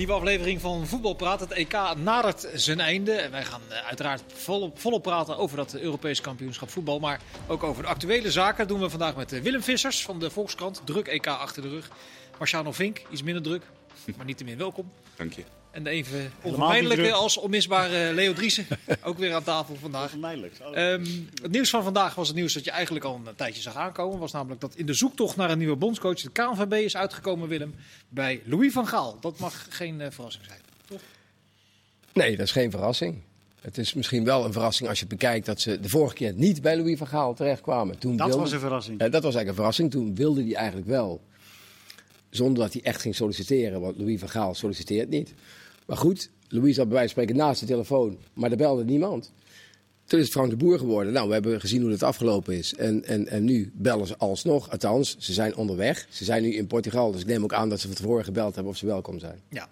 Nieuwe aflevering van Voetbalpraat. Het EK nadert zijn einde. En wij gaan eh, uiteraard volop, volop praten over dat Europese kampioenschap voetbal. Maar ook over de actuele zaken. Dat doen we vandaag met eh, Willem Vissers van de Volkskrant. Druk EK achter de rug. Marciano Vink, iets minder druk. Maar niettemin welkom. Dank je. En de even onvermijdelijke als onmisbare Leo Driessen. ook weer aan tafel vandaag. Onvermijdelijk. Ehm, het nieuws van vandaag was het nieuws dat je eigenlijk al een tijdje zag aankomen. Was namelijk dat in de zoektocht naar een nieuwe bondscoach de KNVB is uitgekomen, Willem, bij Louis van Gaal. Dat mag geen eh, verrassing zijn. Nee, dat is geen verrassing. Het is misschien wel een verrassing als je bekijkt dat ze de vorige keer niet bij Louis van Gaal terechtkwamen. Toen dat wilde- was een verrassing. Ja, dat was eigenlijk een verrassing. Toen wilde hij eigenlijk wel. Zonder dat hij echt ging solliciteren. Want Louis van Gaal solliciteert niet. Maar goed, Louis zat bij wijze van spreken naast de telefoon. Maar er belde niemand. Toen is het Frank de Boer geworden. Nou, we hebben gezien hoe het afgelopen is. En, en, en nu bellen ze alsnog. Althans, ze zijn onderweg. Ze zijn nu in Portugal. Dus ik neem ook aan dat ze van tevoren gebeld hebben of ze welkom zijn. Ja,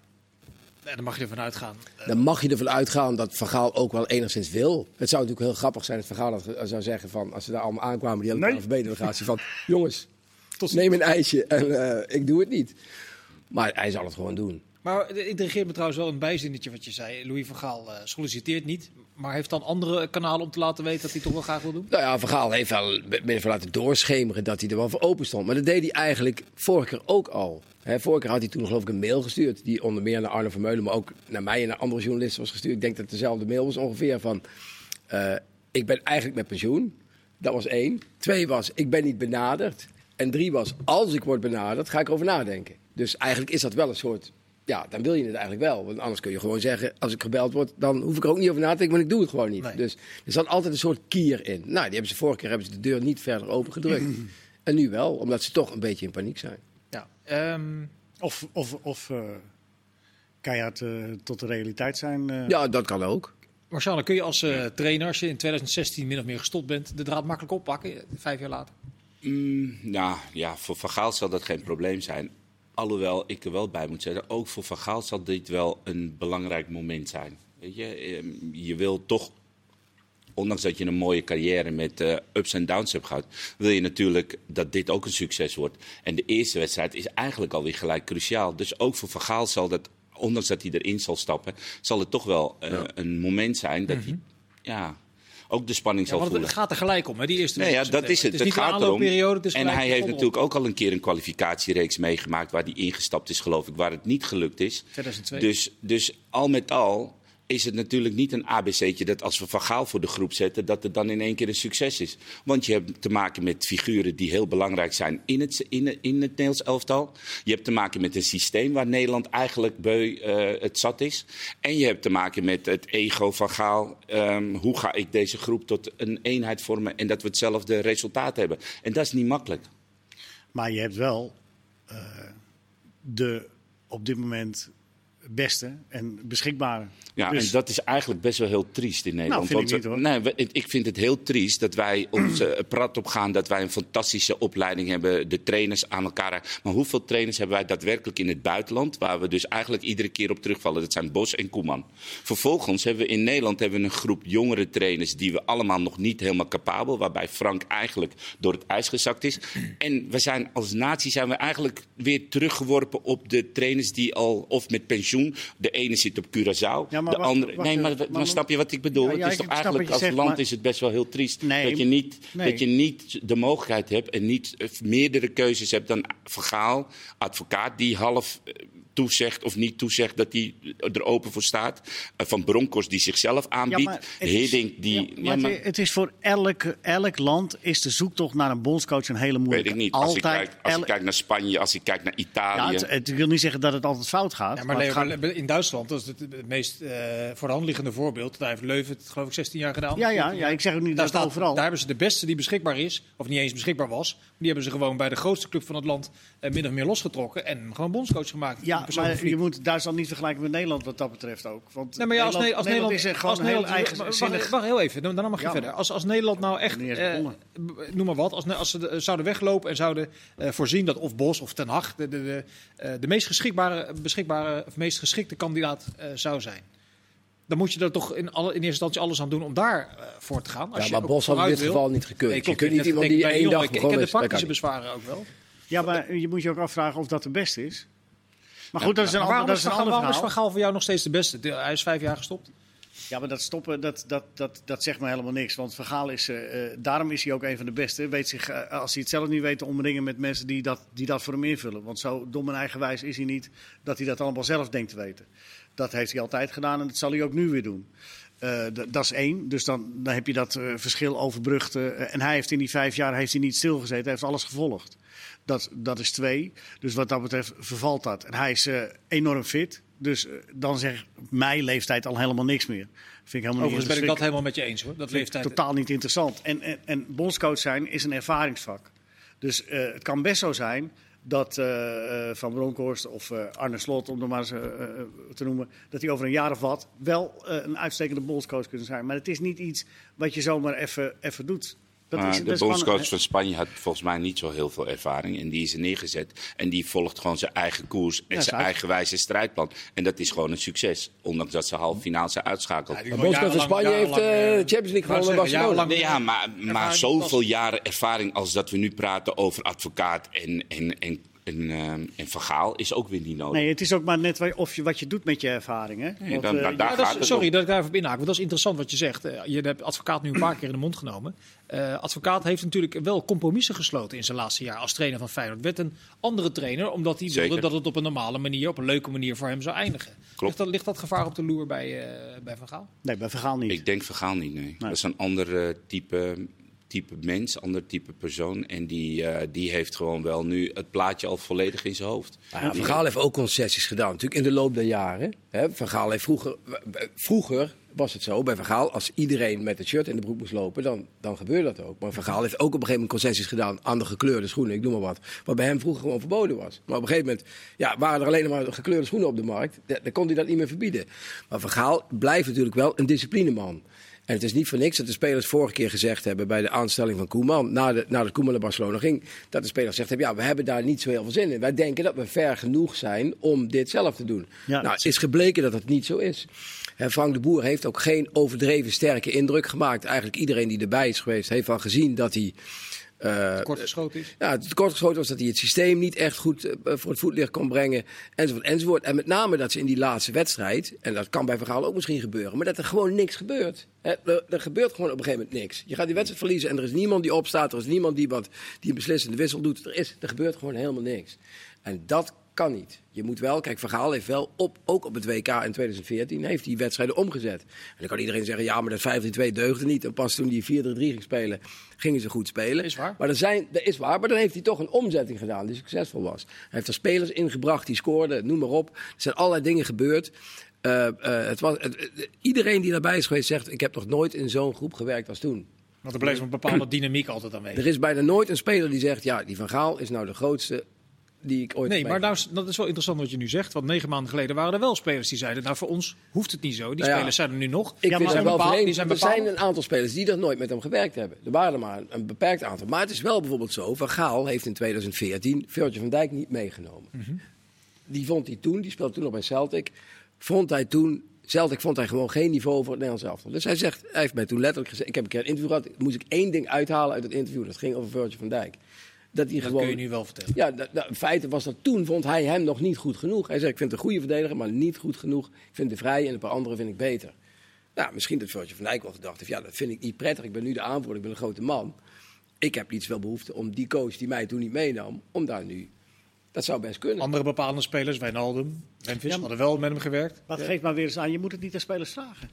en daar mag je ervan uitgaan. Dan mag je ervan uitgaan dat Van Gaal ook wel enigszins wil. Het zou natuurlijk heel grappig zijn dat Van Gaal dat zou zeggen van... als ze daar allemaal aankwamen, die hele Nee. KNVB-delegatie van... jongens, Tot neem een ijsje en eh, ik doe het niet. Maar hij zal het gewoon doen. Maar het intrigeert me trouwens wel een bijzinnetje wat je zei. Louis van Gaal eh, solliciteert niet, maar heeft dan andere kanalen om te laten weten dat hij toch wel graag wil doen? Nou ja, Van Gaal heeft wel van laten doorschemeren dat hij er wel voor open stond. Maar dat deed hij eigenlijk vorige keer ook al. Hè, vorige keer had hij toen geloof ik een mail gestuurd. Die onder meer naar Arno Vermeulen, maar ook naar mij en naar andere journalisten was gestuurd. Ik denk dat het dezelfde mail was ongeveer van... eh, ik ben eigenlijk met pensioen. Dat was één. Twee was, ik ben niet benaderd. En drie was, als ik word benaderd, ga ik over nadenken. Dus eigenlijk is dat wel een soort... Ja, dan wil je het eigenlijk wel. Want anders kun je gewoon zeggen, als ik gebeld word, dan hoef ik er ook niet over na te denken, want ik doe het gewoon niet. Nee. Dus er zat altijd een soort kier in. Nou, die hebben ze vorige keer hebben ze de deur niet verder opengedrukt. en nu wel, omdat ze toch een beetje in paniek zijn. Ja. Ehm, Of, of, of eh, keihard eh, tot de realiteit zijn. eh. Ja, dat kan ook. Marciano, kun je als eh, trainer, als je in 2016 min of meer gestopt bent, de draad makkelijk oppakken, vijf jaar later? Mm, nou ja, voor Van Gaal zal dat geen probleem zijn. Alhoewel ik er wel bij moet zeggen, ook voor Van Gaal zal dit wel een belangrijk moment zijn. Weet je, ehm, je wil toch, ondanks dat je een mooie carrière met eh, ups en downs hebt gehad, wil je natuurlijk dat dit ook een succes wordt. En de eerste wedstrijd is eigenlijk alweer gelijk cruciaal. Dus ook voor Van Gaal zal dat, ondanks dat hij erin zal stappen, zal het toch wel eh, een moment zijn dat hij ja, ook de spanning zal want voelen. het gaat er gelijk om, hè, die eerste Nee, ja, dat is het. Het is gaat erom. En hij heeft natuurlijk ook al een keer een kwalificatiereeks meegemaakt waar hij ingestapt is, geloof ik, waar het niet gelukt is. 2002. Dus, dus al met al is het natuurlijk niet een ABC'tje dat als we Van Gaal voor de groep zetten, dat het dan in één keer een succes is. Want je hebt te maken met figuren die heel belangrijk zijn in het, in, het- in het Nederlands elftal. Je hebt te maken met een systeem waar Nederland eigenlijk beu eh, het zat is. En je hebt te maken met het ego van Gaal. Ehm, hoe ga ik deze groep tot een eenheid vormen en dat we hetzelfde resultaat hebben. En dat is niet makkelijk. Maar je hebt wel eh, de op dit moment beste en beschikbare. Ja, Dus- en dat is eigenlijk best wel heel triest in Nederland. vind ik niet, hoor. Nee, ik vind het heel triest dat wij ons prat op gaan, dat wij een fantastische opleiding hebben, de trainers aan elkaar. Maar hoeveel trainers hebben wij daadwerkelijk in het buitenland, waar we dus eigenlijk iedere keer op terugvallen? Dat zijn Bos en Koeman. Vervolgens hebben we in Nederland hebben we een groep jongere trainers die we allemaal nog niet helemaal capabel, waarbij Frank eigenlijk door het ijs gezakt is. En we zijn als natie zijn we eigenlijk weer teruggeworpen op de trainers die al, of met pensioen, de ene zit op Curaçao, Ja, de wacht- andere. wacht nee, maar, Maar- snap je wat ik bedoel? Ja, ja, het is toch eigenlijk als zegt, land maar- is het best wel heel triest Nee, dat, je niet, nee. dat je niet de mogelijkheid hebt en niet meerdere keuzes hebt dan vergaal, advocaat die half eh, toezegt of niet toezegt dat hij er open voor staat. Eh, Van Broncos die zichzelf aanbiedt. het Hiddink die. ja, ja, maar het- het is voor elk, elk land is de zoektocht naar een bondscoach een hele moeilijke. Weet ik niet. Als, ik Altijd, kijk, als ik kijk naar Spanje, als ik kijk naar ja, Italië. het, het wil niet zeggen dat het altijd fout gaat. Ja, maar het Leo, gaat- maar in Duitsland, dat is het, het meest eh, voor de hand liggende voorbeeld. Daar heeft Leuven het geloof ik 16 jaar gedaan. ja, ja, ja, ik zeg ook niet Daar, dat het staat, overal. daar hebben ze de beste die beschikbaar is, of niet eens beschikbaar was. Die hebben ze gewoon bij de grootste club van het land eh, min of meer losgetrokken en gewoon bondscoach gemaakt. ja, maar je moet Duitsland niet vergelijken met Nederland wat dat betreft ook. Want Nee, maar ja, als, Nederland, Ne- als Nederland, is gewoon als een heel Nederland, wacht, eigenzinnig... wacht heel even, dan, dan mag je Ja, verder. Als, als Nederland nou echt, eh, noem maar wat, als, als ze de- zouden weglopen en zouden eh, voorzien dat of Bos of Ten Hag de, de, de, eh, de meest, geschikbare, beschikbare, of meest geschikte kandidaat eh, zou zijn. Dan moet je er toch in, alle, in eerste instantie alles aan doen om daar eh, voor te gaan. Als Ja, maar Bos had in dit wil. geval niet gekund. Nee, je kunt niet iemand die één dag ik, ik is. de praktische bezwaren ook wel. Ja, maar je moet je ook afvragen of dat de beste is. Maar goed, dat is een, ander, waarom dat is een ander waarom is verhaal. Van voor jou nog steeds de beste? Hij is vijf jaar gestopt. Ja, maar dat stoppen, dat, dat, dat, dat zegt me helemaal niks. Want Vergaal is, eh, eh, daarom is hij ook een van de beste. Weet zich, eh, als hij het zelf niet weet, te omringen met mensen die dat, die dat voor hem invullen. Want zo dom en eigenwijs is hij niet dat hij dat allemaal zelf denkt te weten. Dat heeft hij altijd gedaan en dat zal hij ook nu weer doen. Dat is één. Dus dan, dan heb je dat verschil overbrugd. en hij heeft in die vijf jaar heeft hij niet stilgezeten. Hij heeft alles gevolgd. Dat, dat is twee. Dus wat dat betreft vervalt dat. En hij is eh, enorm fit. Dus eh, dan zeg mijn leeftijd al helemaal niks meer. Vind ik helemaal Overigens ben niet ik dat helemaal met je eens hoor. Dat leeftijd. totaal niet interessant. En, en, en bondscoach zijn is een ervaringsvak. Dus eh, het kan best zo zijn dat Van Bronckhorst of Arne Slot, om het maar eens te noemen, dat die over een jaar of wat wel een uitstekende bondscoach kunnen zijn. Maar het is niet iets wat je zomaar even even doet. Dat Maar is, de bondscoach van Spanje had volgens mij niet zo heel veel ervaring. En die is er neergezet. En die volgt gewoon zijn eigen koers en Ja, zijn uit- eigenwijze strijdplan. En dat is gewoon een succes. Ondanks dat ze halve finale zijn uitschakeld. Ja, De bondscoach van Spanje heeft eh, de eh, Champions League gewonnen Barcelona. Nee, ja, maar, maar zoveel jaren ervaring als dat we nu praten over advocaat en, en, en, en, en vergaal is ook weer niet nodig. Nee, het is ook maar net of je, wat je doet met je ervaring. Hè? Nee, Want, dan- eh, dan- daar Ja, dat is- sorry om. dat ik daar even inhaak, want dat is interessant wat je zegt. Eh, Je hebt advocaat nu een paar keer in de mond genomen. Eh, advocaat heeft natuurlijk wel compromissen gesloten in zijn laatste jaar als trainer van Feyenoord. Werd een andere trainer, omdat hij wilde dat het op een normale manier, op een leuke manier voor hem zou eindigen. Ligt dat, ligt dat gevaar op de loer bij, eh, bij Van Gaal? Nee, bij Vergaal niet. Ik denk vergaal niet, nee. Dat is een ander type, type mens, ander type persoon. En die, eh, die heeft gewoon wel nu het plaatje al volledig in zijn hoofd. Nou ja, heeft ook concessies gedaan, natuurlijk in de loop der jaren. Hè, heeft vroeger, vroeger was het zo bij Van als iedereen met het shirt in de broek moest lopen, dan, dan gebeurde dat ook. Maar Van heeft ook op een gegeven moment concessies gedaan aan de gekleurde schoenen, ik noem maar wat. Wat bij hem vroeger gewoon verboden was. Maar op een gegeven moment ja, waren er alleen maar gekleurde schoenen op de markt. Da- Dan kon hij dat niet meer verbieden. Maar Van Gaal blijft natuurlijk wel een disciplineman. En het is niet voor niks dat de spelers vorige keer gezegd hebben bij de aanstelling van Koeman, nadat na Koeman naar Barcelona ging, dat de spelers gezegd hebben, ja, we hebben daar niet zo heel veel zin in. Wij denken dat we ver genoeg zijn om dit zelf te doen. Ja, nou, dat het is gebleken dat het niet zo is. Frank de Boer heeft ook geen overdreven sterke indruk gemaakt. Eigenlijk iedereen die erbij is geweest, heeft al gezien dat hij... eh, Kort geschoten is. ja, het tekortgeschoten was dat hij het systeem niet echt goed eh, voor het voetlicht kon brengen. Enzovoort, enzovoort. En met name dat ze in die laatste wedstrijd, en dat kan bij Verhaal ook misschien gebeuren, maar dat er gewoon niks gebeurt. Er, er gebeurt gewoon op een gegeven moment niks. Je gaat die wedstrijd verliezen en er is niemand die opstaat, er is niemand die, wat, die een beslissende wissel doet. Er, is, er gebeurt gewoon helemaal niks. En dat kan niet. Je moet wel, kijk, Vergaal heeft wel op, ook op het WK in 2014, heeft die wedstrijden omgezet. En dan kan iedereen zeggen, ja, maar dat 5-3-2 deugde niet. En pas toen die 4-3-3 ging spelen, gingen ze goed spelen. Is waar. Maar er zijn, dat is waar, maar dan heeft hij toch een omzetting gedaan die succesvol was. Hij heeft er spelers ingebracht die scoorden, noem maar op. Er zijn allerlei dingen gebeurd. Eh, eh, het was, het- iedereen die daarbij is geweest zegt, ik heb nog nooit in zo'n groep gewerkt als toen. Want er bleef een bepaalde dynamiek altijd aanwezig. Er is bijna nooit een speler die zegt, ja, die Van Gaal is nou de grootste die ik ooit Nee, maar nou, dat is wel interessant wat je nu zegt. Want negen maanden geleden waren er wel spelers die zeiden... nou, voor ons hoeft het niet zo. Die Nou ja. spelers zijn er nu nog. Ik Ja, maar er bepaald- vreemd, die zijn er zijn een aantal spelers die er nooit met hem gewerkt hebben. Er waren er maar een, een beperkt aantal. Maar het is wel bijvoorbeeld zo, Van Gaal heeft in 2014 Virgil van Dijk niet meegenomen. Mhm. Die vond hij toen, die speelde toen nog bij Celtic, vond hij toen... Celtic vond hij gewoon geen niveau voor het Nederlands elftal. Dus hij zegt, hij heeft mij toen letterlijk gezegd... Ik heb een keer een interview gehad, moest ik één ding uithalen uit het interview. Dat ging over Virgil van Dijk. Dat hij Dat gewoon... kun je nu wel vertellen. Ja, dat, dat, in feite was dat toen, vond hij hem nog niet goed genoeg. Hij zei, ik vind het een goede verdediger, maar niet goed genoeg. Ik vind de vrij en een paar andere vind ik beter. Nou, misschien dat Virgil van Dijk wel gedacht heeft, ja, dat vind ik niet prettig. Ik ben nu de aanvoerder, ik ben een grote man. Ik heb iets wel behoefte om die coach die mij toen niet meenam, om daar nu... Dat zou best kunnen. Andere bepaalde spelers, Wijnaldum, Memphis, maar- hadden wel met hem gewerkt. Maar het geeft maar weer eens aan, je moet het niet aan spelers vragen.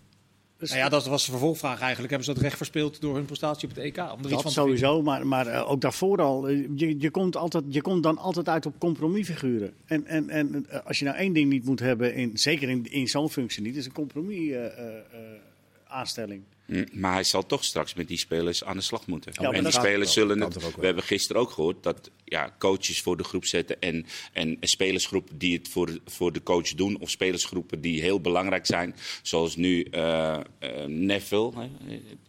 Dus Nou ja, dat was de vervolgvraag eigenlijk. Hebben ze dat recht verspeeld door hun prestatie op het EK? Om er Dat sowieso, maar, maar eh, ook daarvoor al. eh, Je, je, komt altijd, je komt dan altijd uit op compromisfiguren. En, en, en eh, als je nou één ding niet moet hebben, in, zeker in, in zo'n functie niet, is een compromis aanstelling. Mm, Maar hij zal toch straks met die spelers aan de slag moeten. en die spelers zullen het. We hebben gisteren ook gehoord dat ja, coaches voor de groep zetten en, en spelersgroepen die het voor, voor de coach doen, of spelersgroepen die heel belangrijk zijn, zoals nu eh, Neville. hè?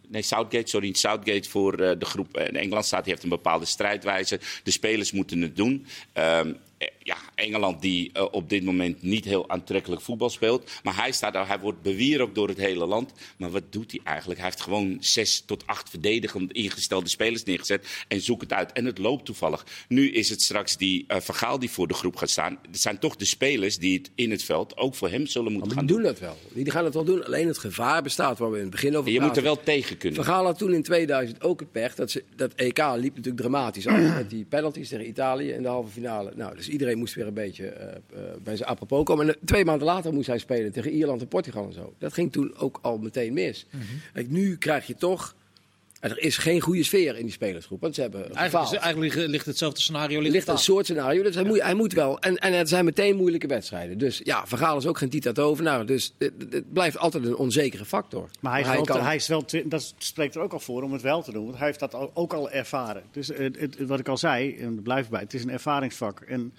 Nee, Southgate, sorry, Southgate voor eh, de groep in Engeland staat. Die heeft een bepaalde strijdwijze. De spelers moeten het doen. Ehm, eh, ja, Engeland die eh, op dit moment niet heel aantrekkelijk voetbal speelt. Maar hij, staat daar, hij wordt bewierookt door het hele land. Maar wat doet hij eigenlijk? Hij heeft gewoon zes tot acht verdedigend ingestelde spelers neergezet. En zoekt het uit. En het loopt toevallig. Nu is het straks die uh, Vergaal die voor de groep gaat staan. Het zijn toch de spelers die het in het veld ook voor hem zullen moeten Maar gaan die doen. doen dat wel. Die gaan het wel doen. Alleen het gevaar bestaat waar we in het begin over Je moet er wel tegen kunnen. Vergaal had toen in 2000 ook het pech. Dat, ze, dat EK liep natuurlijk dramatisch af. Met die penalties tegen Italië in de halve finale. Nou, dus iedereen moest weer een beetje eh, eh, bij zijn apropos komen. En eh, twee maanden later moest hij spelen tegen Ierland en Portugal en zo. Dat ging toen ook al meteen mis. Mhm. Kijk, nu krijg je toch... en Er is geen goede sfeer in die spelersgroep. Want ze hebben Eigenlijk, is, eigenlijk ligt- hetzelfde scenario ligt ligt een soort scenario. Dus hij, moet, hij moet wel. En, en het zijn meteen moeilijke wedstrijden. Dus ja, Vergaal is ook geen Tita Tovenaar. Dus het, het blijft altijd een onzekere factor. Maar hij is, wel, kan- hij is wel, dat spreekt er ook al voor om het wel te doen. Want hij heeft dat ook al ervaren. Dus het, het- wat ik al zei, en blijf bij, het is een ervaringsvak. En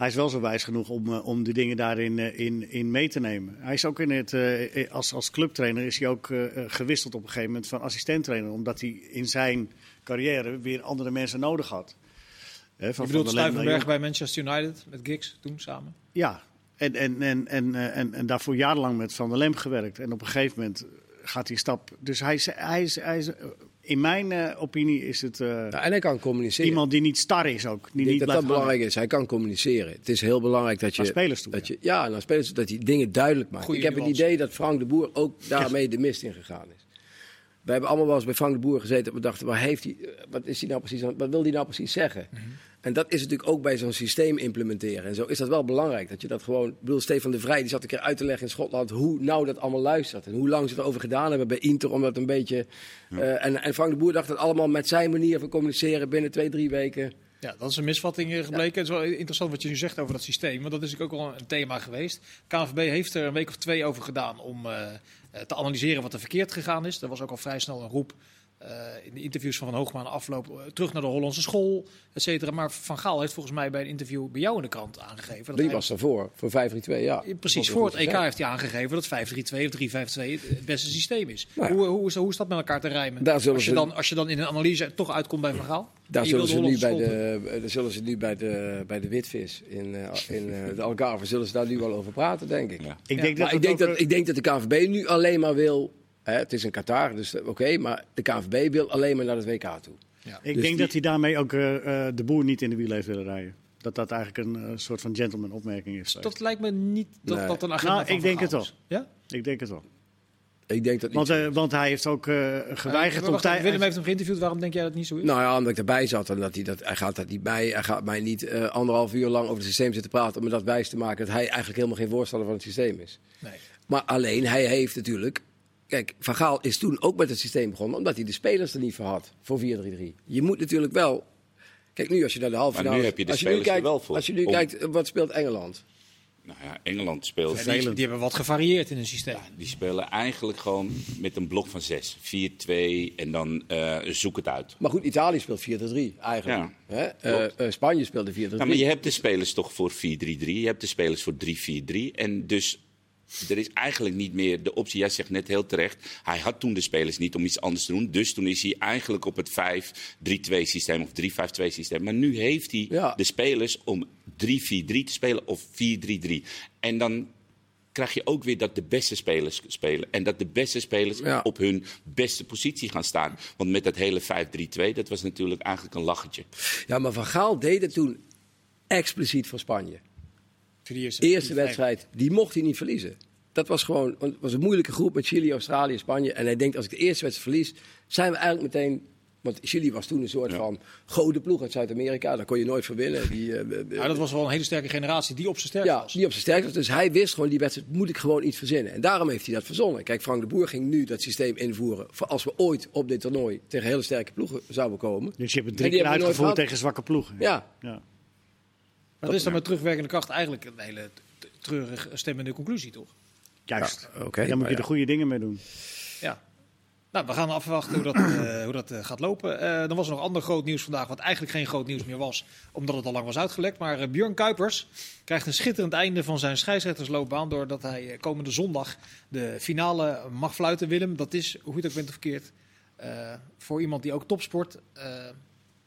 hij is wel zo wijs genoeg om, eh, om die dingen daarin eh, in, in mee te nemen. Hij is ook in het, eh, als, als clubtrainer is hij ook gewisseld op een gegeven moment van assistenttrainer. Omdat hij in zijn carrière weer andere mensen nodig had. Hè, van Je bedoelt Stuivenberg bij Manchester United met Giggs toen samen? Ja, en, en, en, en, en, en daarvoor jarenlang met Van der Lem gewerkt. En op een gegeven moment gaat hij stap. Dus hij is, hij is, hij is, in mijn eh, opinie is het eh, Ja, en hij kan communiceren. iemand die niet star is ook. Die niet dat dat belangrijk is. Hij kan communiceren. Het is heel belangrijk dat je. Naar spelers toe, dat ja. je ja, naar spelers toe, dat hij dingen duidelijk maakt. Goeie ik heb het idee dat Frank de Boer ook daarmee de mist in gegaan is. We hebben allemaal wel eens bij Frank de Boer gezeten en we dachten, waar heeft hij, eh, wat, is hij nou precies, aan- wat wil hij nou precies zeggen? Mhm. En dat is natuurlijk ook bij zo'n systeem implementeren. En zo is dat wel belangrijk. Dat je dat gewoon. Ik bedoel, Stefan de Vrij die zat een keer uit te leggen in Schotland hoe nou dat allemaal luistert. En hoe lang ze erover gedaan hebben bij Inter om dat een beetje. eh, en, en Frank de Boer dacht dat allemaal met zijn manier van communiceren binnen twee, drie weken. Ja, dat is een misvatting eh, gebleken. Het is wel interessant wat je nu zegt over dat systeem. Want dat is natuurlijk ook wel een thema geweest. KNVB heeft er een week of twee over gedaan om te analyseren wat er verkeerd gegaan is. Er was ook al vrij snel een roep eh, in de interviews van Van Hoogma aan afloop eh, terug naar de Hollandse school, et cetera. Maar Van Gaal heeft volgens mij bij een interview bij jou in de krant aangegeven. Dat Die hij- was daarvoor, voor 5-3-2, ja. Precies, voor het EK heeft hij aangegeven dat 5-3-2 of 3-5-2 het beste systeem is. Nou ja. hoe, hoe, is, hoe is dat met elkaar te rijmen? Daar Als je, ze- dan, als je dan in een analyse toch uitkomt bij Van Gaal? Daar zullen, ze nu bij de, daar zullen ze nu bij de, bij de Witvis in, eh, in eh, de Algarve zullen ze daar nu wel over praten, denk ik. Ja. Ik denk Maar dat ik, denk dat, eh, ik denk dat de KNVB nu alleen maar wil... Hè, het is in Qatar, dus eh, oké, maar de KNVB wil alleen maar naar het WK toe. ik dus denk die- dat hij daarmee ook eh, eh, de boer niet in de wiel heeft willen rijden. Dat dat eigenlijk een eh, soort van gentleman opmerking is. Dat lijkt me niet dat Nee. dat een agenda Nou, van ik denk het is. Ja? Ik denk het wel. Ik denk dat niet Want, eh, want hij heeft ook eh, geweigerd Eh, om tijd. Willem heeft hem geïnterviewd. Waarom denk jij dat het niet zo is? Nou ja, omdat ik erbij zat en dat hij dat... Hij gaat dat niet bij. Hij gaat mij niet eh, anderhalf uur lang over het systeem zitten praten... om me dat wijs te maken dat hij eigenlijk helemaal geen voorstander van het systeem is. Nee. Maar alleen, hij heeft natuurlijk... Kijk, Van Gaal is toen ook met het systeem begonnen... omdat hij de spelers er niet voor had, voor 4-3-3. Je moet natuurlijk wel... Kijk, nu als je naar de halve Maar nu finale... heb je de als spelers nu kijkt, er wel voor. Als je nu Om- kijkt, wat speelt Engeland? Nou ja, Engeland speelt. Ja, die, die hebben wat gevarieerd in hun systeem. Die spelen eigenlijk gewoon met een blok van zes. 4-2 en dan eh, zoek het uit. Maar goed, Italië speelt 4-3 eigenlijk. Hè? Eh, eh, Spanje speelde 4-3. Nou, maar je hebt de spelers toch voor 4-3-3. Je hebt de spelers voor 3-4-3. En dus er is eigenlijk niet meer de optie. Jij zegt net heel terecht. Hij had toen de spelers niet om iets anders te doen. Dus toen is hij eigenlijk op het 5-3-2 systeem of 3-5-2 systeem. Maar nu heeft hij Ja. de spelers om 3-4-3 te spelen of 4-3-3. En dan krijg je ook weer dat de beste spelers spelen. En dat de beste spelers Ja. op hun beste positie gaan staan. Want met dat hele 5-3-2, dat was natuurlijk eigenlijk een lachertje. Ja, maar Van Gaal deed het toen expliciet voor Spanje. Eerste wedstrijd, die mocht hij niet verliezen. Dat was gewoon, het was een moeilijke groep met Chili, Australië, Spanje. En hij denkt, als ik de eerste wedstrijd verlies, zijn we eigenlijk meteen... Want Chili was toen een soort Ja. van gouden ploeg uit Zuid-Amerika. Daar kon je nooit voor winnen. Die, eh, Ja, dat was wel een hele sterke generatie die op zijn sterk ja, was. die op zijn sterkste was. Dus hij wist gewoon, die wedstrijd moet ik gewoon iets verzinnen. En daarom heeft hij dat verzonnen. Kijk, Frank de Boer ging nu dat systeem invoeren... voor als we ooit op dit toernooi tegen hele sterke ploegen zouden komen. Dus je hebt het En drie keer uitgevoerd tegen zwakke ploegen. Ja, Ja. Maar dat is dan met terugwerkende kracht eigenlijk een hele treurig stemmende conclusie, toch? Juist. Ja, oké, Daar moet je de goede dingen mee doen. Ja. Nou, we gaan afwachten hoe dat, eh, hoe dat eh, gaat lopen. Eh, dan was er nog ander groot nieuws vandaag, wat eigenlijk geen groot nieuws meer was, omdat het al lang was uitgelekt. Maar eh, Björn Kuipers krijgt een schitterend einde van zijn scheidsrechtersloopbaan, doordat hij eh, komende zondag de finale mag fluiten. Willem, dat is, hoe je het ook bent of verkeerd, eh, voor iemand die ook topsport, eh?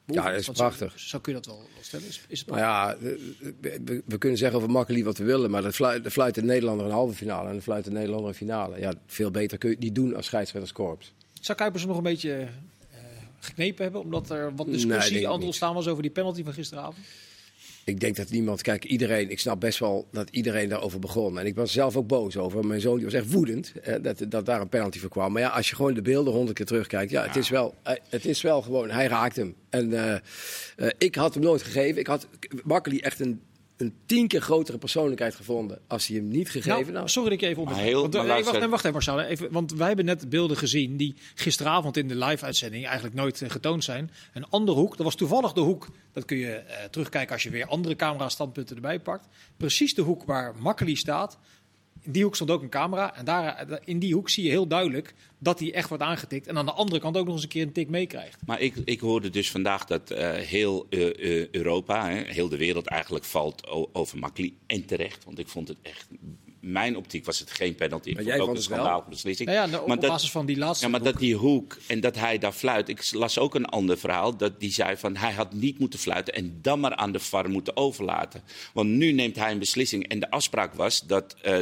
Ja, dat is Want prachtig. Zo, kun je dat wel, wel stellen. Is, is het Nou ja, we, we- we kunnen zeggen over Makkeli wat we willen, maar dat fluit, de fluit de Nederlander een halve finale en de fluit de Nederlander een finale. Ja, veel beter kun je het niet doen als scheidsrechterskorps. Zou Kuipers nog een beetje eh, geknepen hebben? Omdat er wat discussie aan niet. ontstaan was over die penalty van gisteravond? Ik denk dat niemand, kijk, iedereen, ik snap best wel dat iedereen daarover begon. En ik was zelf ook boos over. Mijn zoon die was echt woedend eh, dat, dat daar een penalty voor kwam. Maar ja, als je gewoon de beelden honderd keer terugkijkt, ja, het, is wel, eh, het is wel gewoon, hij raakt hem. En eh, eh, ik had hem nooit gegeven. Ik had Makkeli echt een, een tien keer grotere persoonlijkheid gevonden als hij hem niet gegeven Nou, had. sorry dat ik je even onderbreek. heel- Want, eh, nee, wacht, nee, wacht even Marcel. Even, want wij hebben net beelden gezien die gisteravond in de live-uitzending eigenlijk nooit eh, getoond zijn. Een andere hoek, dat was toevallig de hoek, dat kun je eh, terugkijken als je weer andere camera-standpunten erbij pakt. Precies de hoek waar Makkeli staat. In die hoek stond ook een camera. En daar, in die hoek zie je heel duidelijk dat hij echt wordt aangetikt. En aan de andere kant ook nog eens een keer een tik meekrijgt. Maar ik, ik hoorde dus vandaag dat eh, heel eh, eh, Europa, hè, heel de wereld eigenlijk valt over Makli. En terecht, want ik vond het echt... Mijn optiek was het geen penalty. Ik Maar vond jij ook vond een schandalige beslissing. Nou ja, nou, maar op dat- basis van die laatste Ja, maar hoek. dat die hoek en dat hij daar fluit. Ik las ook een ander verhaal. Dat die zei van hij had niet moeten fluiten en dan maar aan de VAR moeten overlaten. Want nu neemt hij een beslissing. En de afspraak was dat eh,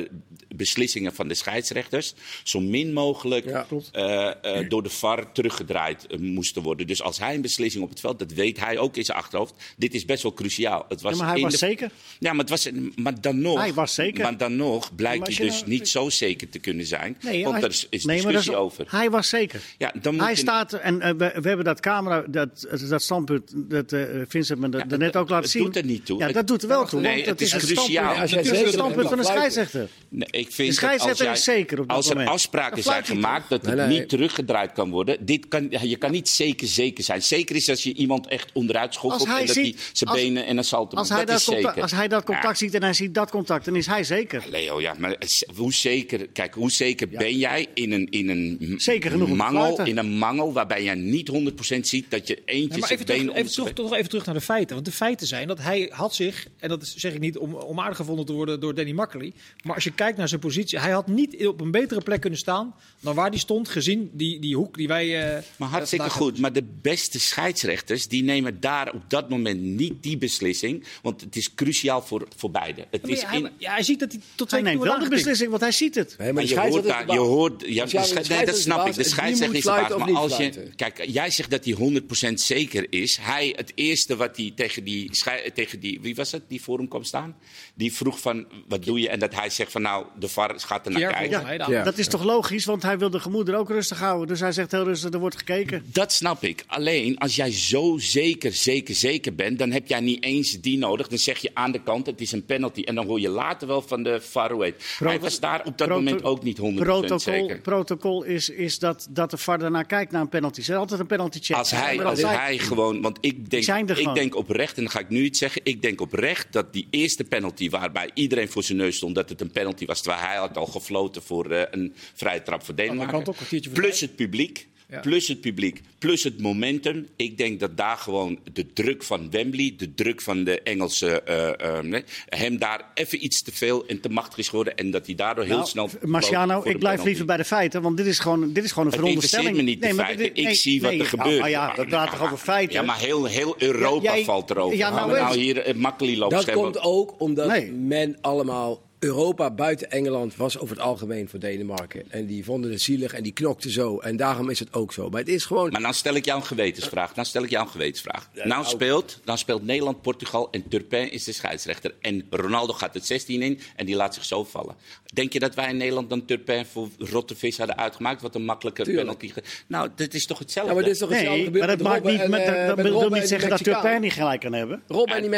beslissingen van de scheidsrechters zo min mogelijk Ja, eh, eh, door de VAR teruggedraaid moesten worden. Dus als hij een beslissing op het veld, dat weet hij ook in zijn achterhoofd. Dit is best wel cruciaal. Het was Ja, maar hij in was de- zeker. Ja, maar, het was, maar dan nog. Hij was zeker. Maar dan nog blijkt hij je dus nou- niet zo zeker te kunnen zijn. Nee, want hij- daar is, is nee, maar discussie dat is- over. Hij was zeker. Ja, dan moet Hij je- staat, en eh, we, we hebben dat camera, dat, dat standpunt, dat eh, Vincent me Ja, dat net ook laten het zien. doet er niet toe. Ja, Het- dat doet er wel toe. Nee, want het dat is een cruciaal. standpunt- Als jij Het is een zeker standpunt van fluiten. scheidsrechter. Nee, ik vind De dat als scheidsrechter jij- is zeker op dat Als er afspraken zijn gemaakt dat het niet teruggedraaid kan worden. Dit kan, je kan niet zeker zeker zijn. Zeker is als je iemand echt onderuit schoffelt en dat hij zijn benen en een salto Als maakt. hij, Dat dat is contact, zeker. als hij dat contact Ja. ziet en hij ziet dat contact, dan is hij zeker. Leo, ja, maar hoe zeker, kijk, hoe zeker ben jij in een, in een Zeker genoeg om mangel, in een mangel waarbij je niet 100% ziet dat je eentje Ja, maar zijn even, terug, even, zijn terug, toch even terug naar de feiten. Want de feiten zijn dat hij had zich, en dat is- zeg ik niet om onaardig gevonden te worden door Danny Makkely. Maar als je kijkt naar zijn positie, hij had niet op een betere plek kunnen staan dan waar hij stond, gezien die, die hoek die wij. eh, Maar hartstikke vandaag goed. Maar de beste scheidsrechters die nemen daar op dat moment niet die beslissing. Want het is cruciaal voor, voor beide. Het is in, ja, hij ziet dat hij tot keer neemt wel de beslissing, want hij ziet het. Nee, maar de je hoort, daar, je hoort, ja, de nee, dat snap ik. De scheidsrechter is de baas. Maar als niet je, kijk, jij zegt dat hij 100% zeker is. Hij, het eerste wat hij tegen die, tegen die, wie was het, die voor hem kwam staan? Die vroeg van, wat doe je? En dat hij zegt van, nou, de VAR gaat er naar kijken. Ja. Dat is toch logisch, want hij wil de gemoeder ook rustig houden. Dus hij zegt heel rustig, er wordt gekeken. Dat snap ik. Alleen als jij zo zeker, zeker, zeker bent, dan heb jij niet eens die nodig. Dan zeg je aan de kant, het is een penalty. En dan hoor je later wel van de VAR. Hij was daar op dat moment ook niet 100% protocol, zeker. Protocol is, is dat, dat de VAR daarna kijkt naar een penalty. Ze is altijd een penalty check. Als hij, als hij gewoon, want ik denk, er ik gewoon. denk oprecht, en dan ga ik nu iets zeggen. Ik denk oprecht dat die eerste penalty, waarbij iedereen voor zijn neus stond, dat het een penalty was. Terwijl hij had al gefloten voor eh, een vrije trap voor kan Denemarken. Plus het publiek. Ja. Plus het publiek, plus het momentum. Ik denk dat daar gewoon de druk van Wembley, de druk van de Engelse, eh, eh, nee, hem daar even iets te veel en te machtig is geworden. En dat hij daardoor heel Nou, snel. Marciano, ik blijf penalty. liever bij de feiten, want dit is gewoon, dit is gewoon een Het veronderstelling. me niet de maar ik zie wat nee, er ja, gebeurt. maar ja, we praten toch over feiten. Ja, maar heel, heel Europa Ja, jij- valt erover. ja, Ja, nou nou, nou hier uh, makkelijk lopen Dat komt ook omdat Nee. men allemaal... Europa buiten Engeland was over het algemeen voor Denemarken. En die vonden het zielig en die knokten zo. En daarom is het ook zo. Maar het is gewoon... Maar dan stel ik jou een gewetensvraag. Dan stel ik jou een gewetensvraag. nou, nou- speelt, dan speelt Nederland, Portugal en Turpin is de scheidsrechter. En Ronaldo gaat het 16 in en die laat zich zo vallen. Denk je dat wij in Nederland dan Turpin voor rotte vis hadden uitgemaakt? Wat een makkelijke Tuurlijk. penalty. ge- Nou, dat is toch hetzelfde? Ja, maar dit is toch hetzelfde Nee, gebeurd maar dat, maakt niet, en, met, eh, dat met wil niet die zeggen dat Mexicaan. Turpin niet gelijk kan hebben. Robben en die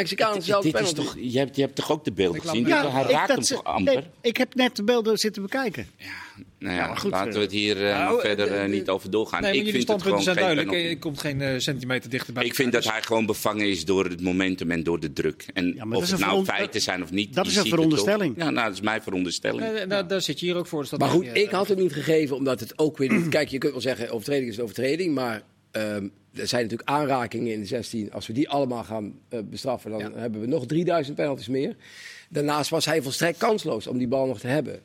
dit is penalty. toch, je, hebt, je hebt toch ook de beelden gezien? hij ik, raakt amper? nee, ik heb net de beelden zitten bekijken. Nou ja, maar goed, laten we eh, het hier eh, nou, verder eh, niet over doorgaan. Nee, ik vind het gewoon zijn duidelijk. Je komt geen eh, centimeter dichterbij. Ik vind dat hij gewoon bevangen is door het momentum en door de druk. En Ja, of het nou feiten zijn of niet. dat is een het veronderstelling. Ja, nou, dat is mijn veronderstelling. Eh, daar, daar zit je hier ook voor. Dus dat Maar goed, je, ik had hem niet gegeven omdat het ook weer niet... Kijk, je kunt wel zeggen overtreding is een overtreding, maar ehm, er zijn natuurlijk aanrakingen in de 16. Als we die allemaal gaan eh, bestraffen, dan Ja. hebben we nog 3000 penalties meer. Daarnaast was hij volstrekt kansloos om die bal nog te hebben.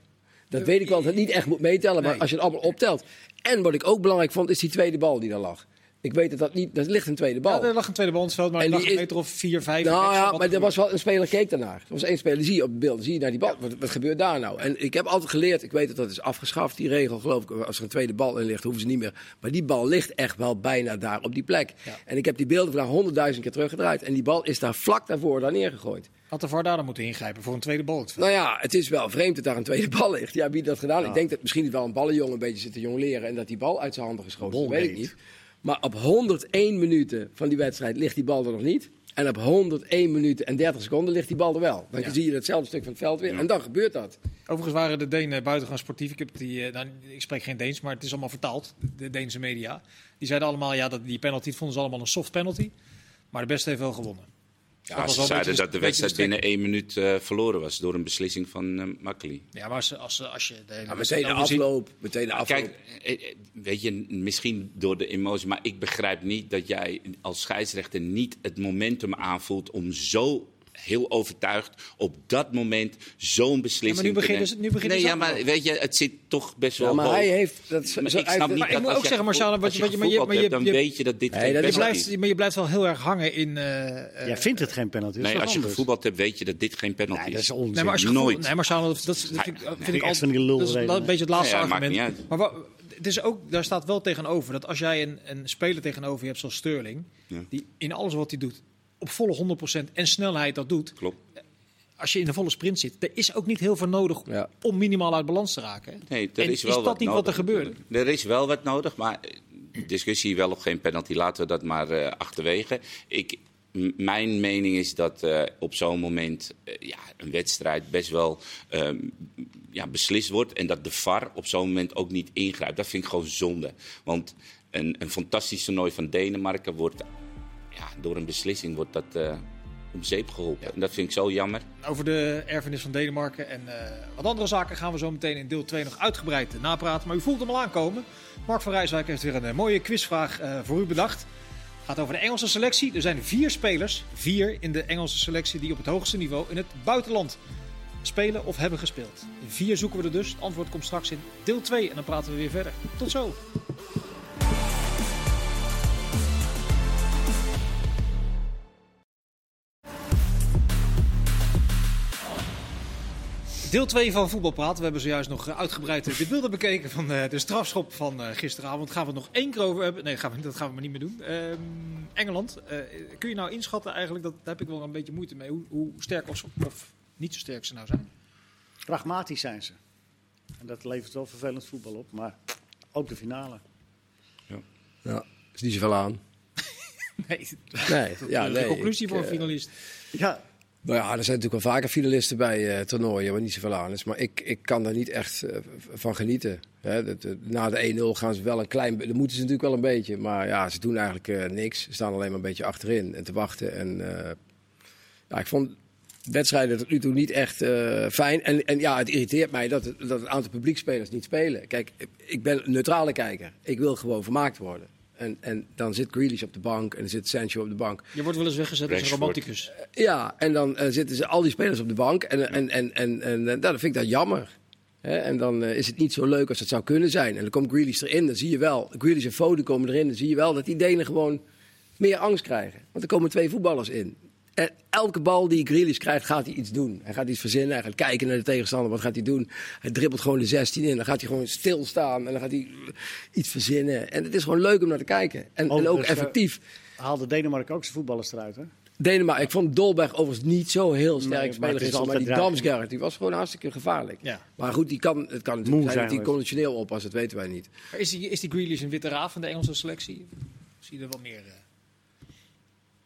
Dat weet ik wel, dat het niet echt moet meetellen, maar als je het allemaal optelt. En wat ik ook belangrijk vond, is die tweede bal die daar lag. Ik weet dat dat niet... Dat ligt een tweede bal. Ja, er lag een tweede bal in het veld, maar En lag een meter of vier, vijf. Nou ja, maar er was wel een speler keek daarnaar. Er was één speler, zie je op het beeld, zie je naar die bal. Wat, wat gebeurt daar nou? En ik heb altijd geleerd, ik weet dat dat is afgeschaft, die regel geloof ik. Als er een tweede bal in ligt, hoeven ze niet meer. Maar die bal ligt echt wel bijna daar op die plek. Ja. En ik heb die beelden vandaag honderdduizend keer teruggedraaid. En die bal is daar vlak daarvoor daar neergegooid. Had de VAR daar dan moeten ingrijpen voor een tweede bal. Nou ja, het is wel vreemd dat daar een tweede bal ligt. Ja, wie dat gedaan? Ik denk dat misschien wel een ballenjongen een beetje zit te jongleren en dat die bal uit zijn handen geschoten is. Dat weet ik niet. Maar op 101 minuten van die wedstrijd ligt die bal er nog niet. En op 101 minuten en 30 seconden ligt die bal er wel. Dan Ja. zie je hetzelfde stuk van het veld weer. En dan gebeurt dat. Overigens waren de Denen buitengewoon sportief. Ik, heb die, eh, nou, ik spreek geen Deens, maar het is allemaal vertaald, de Deense media. Die zeiden allemaal, ja, dat die penalty vonden ze allemaal een soft penalty. Maar de beste heeft wel gewonnen. Ja, ze zeiden beetje- dat de wedstrijd binnen één minuut eh, verloren was door een beslissing van eh Makkeli. Ja, maar als, als, als je de Ja, meteen de afloop. Meteen de afloop. Kijk, eh, weet je, misschien door de emotie, maar ik begrijp niet dat jij als scheidsrechter niet het momentum aanvoelt om zo heel overtuigd op dat moment zo'n beslissing Ja, maar nu nemen. ze- nu beginnen nee, ze ja, maar weet je, het zit toch best wel Ja, maar hoog. hij heeft... Dat, Maar zo- ik snap niet Maar ik moet ook zeggen, Marciano, wat als je- wat je- maar je- maar je- hebt, dan je- weet je dat dit Nee, geen dat Je is penalty blijft, maar je blijft wel heel erg hangen in... eh, eh, Jij vindt het geen penalty. Nee, wat als je gevoetbald hebt, weet je dat dit geen penalty Nee, dat is. onzin. Nee, maar als je Nooit. Nee, dat, vind, ik- vind nee, ik altijd... Dat is een beetje het laatste argument. Maar wa- het is ook, daar staat wel tegenover dat als jij een, een speler tegenover je hebt zoals Sterling... Ja. die in alles wat hij doet op volle 100% en snelheid dat doet... Klopt. als je in de volle sprint zit, er is ook niet heel veel nodig Ja. om minimaal uit balans te raken. hè. Nee, er En is, wel dat wat niet nodig. wat er gebeurde? Er is wel wat nodig, maar eh, discussie wel of geen penalty, laten we dat maar eh, achterwege. Ik, mijn mening is dat eh, op zo'n moment ja, een wedstrijd best wel ehm, ja, beslist wordt en dat de VAR op zo'n moment ook niet ingrijpt. Dat vind ik gewoon zonde. Want een, een fantastisch toernooi van Denemarken wordt ja, door een beslissing wordt dat, eh, om zeep geholpen. En dat vind ik zo jammer. Over de erfenis van Denemarken en eh, wat andere zaken gaan we zo meteen in deel 2 nog uitgebreid napraten. Maar u voelt hem al aankomen. Mark van Rijswijk heeft weer een eh, mooie quizvraag voor u bedacht. Het gaat over de Engelse selectie. Er zijn vier spelers, vier in de Engelse selectie, die op het hoogste niveau in het buitenland spelen of hebben gespeeld. Vier zoeken we er dus. Het antwoord komt straks in deel 2 en dan praten we weer verder. Tot zo. Deel 2 van Voetbal Praten. We hebben zojuist nog eh, uitgebreid eh, de beelden bekeken van eh, de strafschop van eh, gisteravond. Gaan we het nog één keer over hebben? Nee, gaan we, dat gaan we maar niet meer doen. Ehm, Engeland. eh, kun je nou inschatten eigenlijk, dat, daar heb ik wel een beetje moeite mee, hoe, hoe sterk of, of niet zo sterk ze nou zijn? Pragmatisch zijn ze. En dat levert wel vervelend voetbal op. Maar ook de finale. Ja, is niet zoveel aan. Nee, Nee, ja, de nee. conclusie ik, voor een finalist. Ja, Nou ja, er zijn natuurlijk wel vaker finalisten bij eh, toernooien, waar niet zoveel aan is. Maar ik, ik kan daar niet echt eh, van genieten. Hè, na de 1-0 gaan ze wel een klein... be- Dat moeten ze natuurlijk wel een beetje. Maar ja, ze doen eigenlijk eh, niks. Ze staan alleen maar een beetje achterin en te wachten. En ja, ik vond wedstrijden tot nu toe niet echt fijn. En, en ja, het irriteert mij dat, dat een aantal publiekspelers niet spelen. Kijk, ik ben een neutrale kijker. Ik wil gewoon vermaakt worden. En, en dan zit Grealish op de bank en dan zit Sancho op de bank. Je wordt wel eens weggezet als een romanticus. Ja, en dan eh, zitten ze al die spelers op de bank. En, en, en, en, en, eh, nou, dan vind ik dat jammer. Hè, en dan eh, is het niet zo leuk als het zou kunnen zijn. En dan komt Grealish erin, dan zie je wel. Grealish en Foden komen erin, dan zie je wel dat die Denen gewoon meer angst krijgen. Want er komen twee voetballers in. En elke bal die Grealish krijgt, gaat hij iets doen. Hij gaat iets verzinnen, hij gaat kijken naar de tegenstander, wat gaat hij doen? Hij dribbelt gewoon de 16 in, dan gaat hij gewoon stilstaan en dan gaat hij iets verzinnen. En het is gewoon leuk om naar te kijken. En, en ook effectief. haalde Denemarken ook zijn voetballers eruit. Hè? Denemarken, ik vond Dolberg overigens niet zo heel sterk Nee, maar speler maar altijd die. Damsgaard, die was gewoon hartstikke gevaarlijk. Ja. Maar goed, die kan, het kan natuurlijk zijn zijn dat hij conditioneel oppast, dat weten wij niet. Maar is die, is die Grealish een witte raaf van de Engelse selectie? Zie je er wel meer... eh,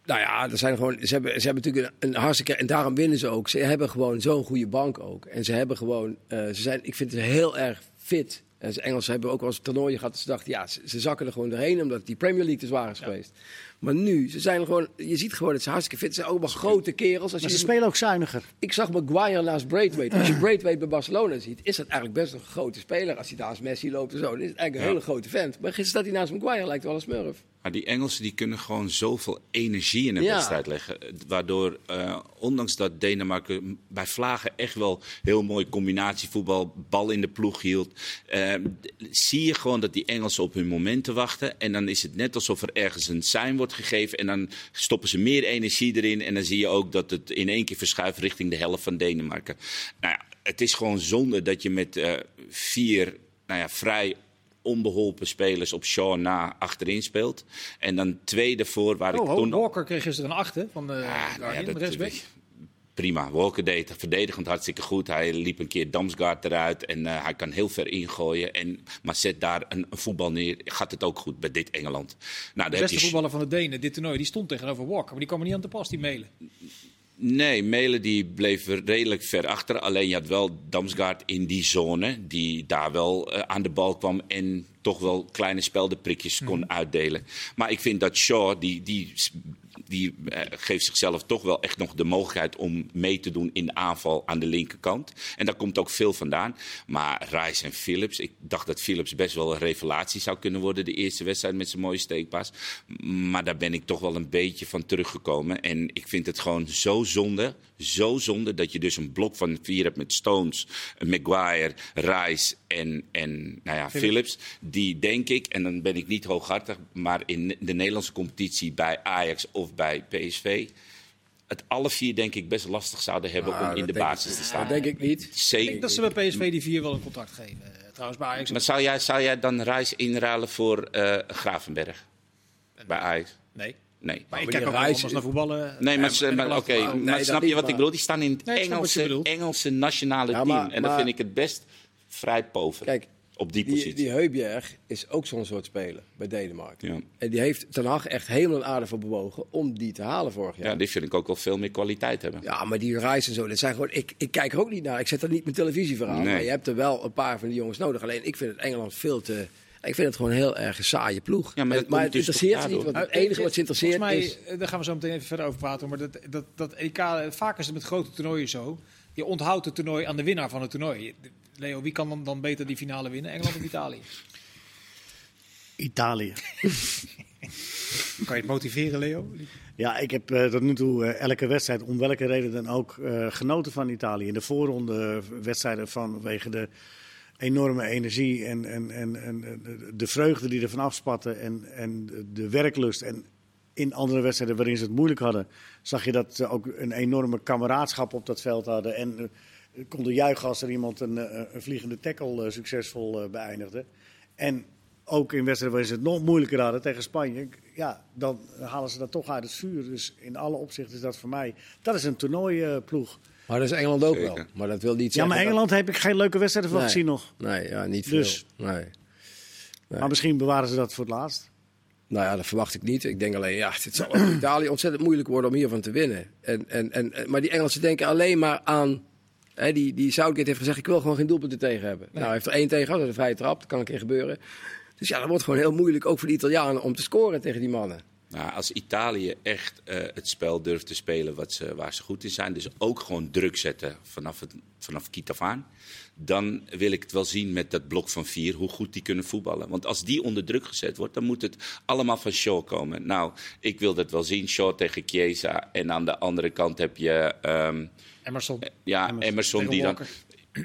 Nou ja, er zijn gewoon, ze, hebben, ze hebben natuurlijk een, een hartstikke, en daarom winnen ze ook. Ze hebben gewoon zo'n goede bank ook. En ze hebben gewoon, eh, ze zijn, ik vind ze heel erg fit. En ze Engelsen hebben ook wel eens toernooien gehad. Ze dachten, ja, ze, ze zakken er gewoon doorheen omdat die Premier League te zwaar is geweest. Maar nu, ze zijn gewoon, je ziet gewoon dat ze hartstikke fit zijn. Ook wel grote kerels. Als Maar je ze spelen ook zuiniger. Ik zag Maguire naast Braithwaite. Als je Braithwaite bij Barcelona ziet, is dat eigenlijk best een grote speler. Als hij naast Messi loopt en zo, dan is het eigenlijk een hele grote vent. Maar gisteren staat hij naast Maguire, lijkt wel een smurf. Maar die Engelsen die kunnen gewoon zoveel energie in een Ja. wedstrijd leggen. Waardoor, eh, ondanks dat Denemarken bij Vlagen echt wel heel mooi combinatievoetbal, bal in de ploeg hield, eh, zie je gewoon dat die Engelsen op hun momenten wachten. En dan is het net alsof er ergens een sein wordt gegeven. En dan stoppen ze meer energie erin. En dan zie je ook dat het in één keer verschuift richting de helft van Denemarken. Nou ja, het is gewoon zonde dat je met eh, vier nou ja, vrij onbeholpen spelers op Shaw na achterin speelt. En dan twee ervoor waar Oh, ik ho, toen... Walker kreeg gisteren een acht hè, van de nou ja, Guardian, dat- rechtsback. Prima. Walker deed het verdedigend hartstikke goed. Hij liep een keer Damsgaard eruit en eh, hij kan heel ver ingooien. En, maar zet daar een, een voetbal neer, gaat het ook goed bij dit Engeland. Nou, De beste je voetballer van de Denen, dit toernooi, die stond tegenover Walker. Maar die kwam er niet aan te pas, die mailen. Nee, Melen die bleef redelijk ver achter. Alleen je had wel Damsgaard in die zone. Die daar wel eh, aan de bal kwam. En toch wel kleine speldenprikjes kon uitdelen. Maar ik vind dat Shaw, die, die, die eh, geeft zichzelf toch wel echt nog de mogelijkheid om mee te doen in de aanval aan de linkerkant. En daar komt ook veel vandaan. Maar Rice en Phillips, ik dacht dat Phillips best wel een revelatie zou kunnen worden. De eerste wedstrijd met zijn mooie steekpaas. Maar daar ben ik toch wel een beetje van teruggekomen. En ik vind het gewoon zo zonde. Zo zonde dat je dus een blok van vier hebt met Stones, Maguire, Rice en, en nou ja, Phillips. Die denk ik, en dan ben ik niet hooghartig, maar in de Nederlandse competitie bij Ajax of bij PSV. Het alle vier denk ik best lastig zouden hebben Nou, om in dat de basis ik- te staan. Dat denk ik niet. Ik denk dat ze bij PSV die vier wel een contract geven. Eh, Trouwens, bij Ajax. Maar zou jij, zou jij dan Rice inruilen voor eh, Gravenberg? Bij Ajax? Nee. Nee. Maar ik kijk ook Reis- naar voetballen. Nee, maar, oké, nee, maar dat snap niet, je wat ik bedoel? Die staan in het Nee, Engelse. Engelse nationale Ja, team. en dan maar- vind ik het best vrij pover Kijk, op die Die, positie. die Heubjerg is ook zo'n soort speler bij Denemarken. Ja. En die heeft Ten Hag echt helemaal een aarde voor bewogen om die te halen vorig jaar. ja, die vind ik ook wel veel meer kwaliteit hebben. Ja, maar die Reis en zo, dat zijn gewoon. Ik, ik kijk er ook niet naar. Ik zet er niet mijn televisie voor aan. Nee. Maar je hebt er wel een paar van die jongens nodig. Alleen ik vind het Engeland veel te. Ik vind het gewoon een heel erg een saaie ploeg. Ja, maar En- het dus interesseert niet. Want het enige wat ze interesseert Volgens mij, is. eh, daar gaan we zo meteen even verder over praten. Maar dat, dat, dat EK, vaak is het met grote toernooien zo. Je onthoudt het toernooi aan de winnaar van het toernooi. Leo, wie kan dan, dan beter die finale winnen? Engeland of Italië? Italië. Kan je het motiveren, Leo? Ja, ik heb eh, tot nu toe eh, elke wedstrijd, om welke reden dan ook, eh, genoten van Italië. In de voorronde wedstrijden vanwege de enorme energie en, en, en, en de- de vreugde die er van afspatten en, en de werklust. En in andere wedstrijden waarin ze het moeilijk hadden, zag je dat ze ook een enorme kameraadschap op dat veld hadden. En konden juichen als er iemand een, eh, een vliegende tackle eh, succesvol eh, beëindigde. En ook in wedstrijden waarin ze het nog moeilijker hadden tegen Spanje, ja, dan halen ze dat toch uit het vuur. Dus in alle opzichten is dat voor mij, dat is een toernooiploeg. Maar dat is Engeland ook Zeker. wel. Maar dat wil niet Ja, maar dat- Engeland heb ik geen leuke wedstrijden van Nee. gezien nog. Nee, ja, niet veel. Dus. Nee. Nee. Maar misschien bewaren ze dat voor het laatst. Nou ja, dat verwacht ik niet. Ik denk alleen, ja, het zal in Italië ontzettend moeilijk worden om hiervan te winnen. En, en, en, en- maar die Engelsen denken alleen maar aan... Hè, die, die Southgate heeft gezegd, ik wil gewoon geen doelpunten tegen hebben. Nou, hij heeft er één tegen gehad, dat is een vrije trap. Dat kan een keer gebeuren. Dus ja, dat wordt gewoon heel moeilijk, ook voor de Italianen, om te scoren tegen die mannen. Nou, als Italië echt eh, het spel durft te spelen wat ze, waar ze goed in zijn, dus ook gewoon druk zetten vanaf, het, vanaf kiet af aan, dan wil ik het wel zien met dat blok van vier, hoe goed die kunnen voetballen. Want als die onder druk gezet wordt, dan moet het allemaal van Shaw komen. Nou, ik wil dat wel zien, Shaw tegen Chiesa. En aan de andere kant heb je ehm, Emerson. ja, Emerson die dan...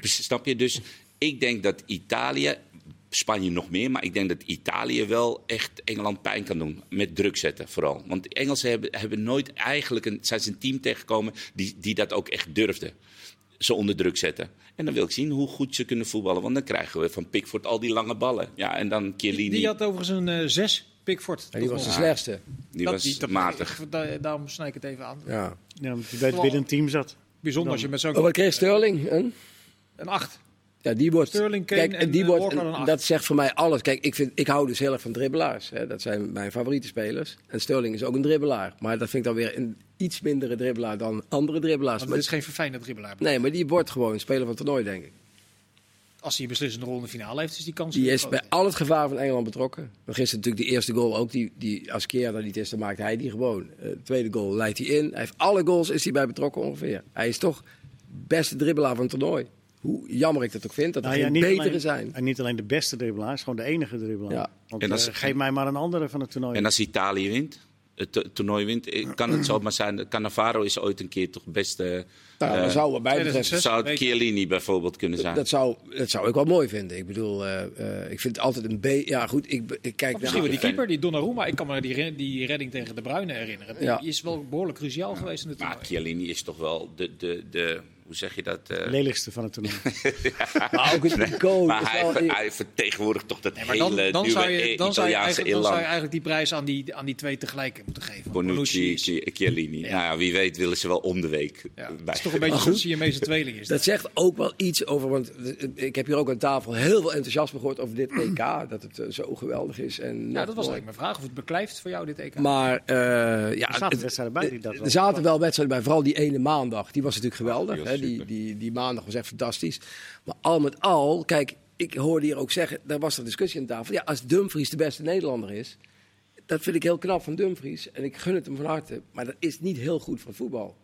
Snap je? Dus ik denk dat Italië, Spanje nog meer, maar ik denk dat Italië wel echt Engeland pijn kan doen. Met druk zetten vooral. Want de Engelsen hebben, hebben nooit eigenlijk een, zijn ze een team tegengekomen die, die dat ook echt durfde. Ze onder druk zetten. En dan wil ik zien hoe goed ze kunnen voetballen. Want dan krijgen we van Pickford al die lange ballen. Ja, en dan Chiellini. Die had overigens een eh, zes, Pickford. Die was de slechtste. die Dat- was die- matig. daarom snij ik het even aan. Ja. Ja, omdat je bij het binnen een team zat. Bijzonder als je met zo'n Oh, wat kreeg Sterling? Een? een acht. Ja, die wordt. Sterling, Kane kijk, en, die eh, wordt, Walker een acht. dat zegt voor mij alles. Kijk, ik, vind, ik hou dus heel erg van dribbelaars. Hè. Dat zijn mijn favoriete spelers. En Sterling is ook een dribbelaar. Maar dat vind ik dan weer een iets mindere dribbelaar dan andere dribbelaars. Want Maar, het is geen verfijnde dribbelaar. nee, maar die wordt gewoon speler van het toernooi, denk ik. Als hij een beslissende rol in de finale heeft, is die kans Die is bij al het gevaar van Engeland betrokken. Dan gisteren natuurlijk de eerste goal ook. Die, die, als Keer dat niet is, dan maakt hij die gewoon. Eh, de tweede goal leidt hij in. Hij heeft alle goals is hij bij betrokken ongeveer. Hij is toch beste dribbelaar van het toernooi. Hoe jammer ik dat ook vind, dat er Nou ja, geen niet betere alleen- zijn. En niet alleen de beste dribbelaar, is gewoon de enige dribbelaar. Ja. Want En als- eh, geef mij maar een andere van het toernooi. En als Italië wint, het to- toernooi wint, eh, kan het zomaar zijn. Cannavaro is ooit een keer toch best. eh, Nou, dat zou wat mij 2006. betreft... zou het Chiellini bijvoorbeeld kunnen zijn. Dat zou, dat zou ik wel mooi vinden. Ik bedoel, eh, eh, ik vind het altijd een B. Ja, goed, ik, ik kijk Of misschien wel naar. die keeper, die Donnarumma. Ik kan me die, die redding tegen de Bruyne herinneren. Die Ja. is wel behoorlijk cruciaal geweest in het maar toernooi. Chiellini is toch wel de, de, de hoe zeg je dat? eh, lelijkste van het toernooi. Maar ook het icoon. maar hij, wel- ver- hij vertegenwoordigt toch dat Nee, maar dan, hele dan, nieuwe zou je, dan, zou je Italiaanse eigenlijk, dan zou je eigenlijk die prijs aan die, aan die twee tegelijk moeten geven. Bonucci, Chiellini. Nou ja, wie weet willen ze wel om de week. ja, bij. het is toch een beetje zo'n Siamese tweeling. Is Dat dat. zegt ook wel iets over, want ik heb hier ook aan tafel heel veel enthousiasme gehoord over dit EK. Dat het eh, zo geweldig is. En Ja, dat was eigenlijk mijn vraag. Of het beklijft voor jou dit EK? Maar eh, ja, Er zaten wedstrijden bij die dat er wel- zaten wel wedstrijden bij. Vooral die ene maandag. Die was natuurlijk geweldig. Die hè, die, die, die maandag was echt fantastisch. Maar al met al, kijk, ik hoorde hier ook zeggen, daar was er discussie aan tafel. Ja, als Dumfries de beste Nederlander is, dat vind ik heel knap van Dumfries. En ik gun het hem van harte. Maar dat is niet heel goed voor het voetbal.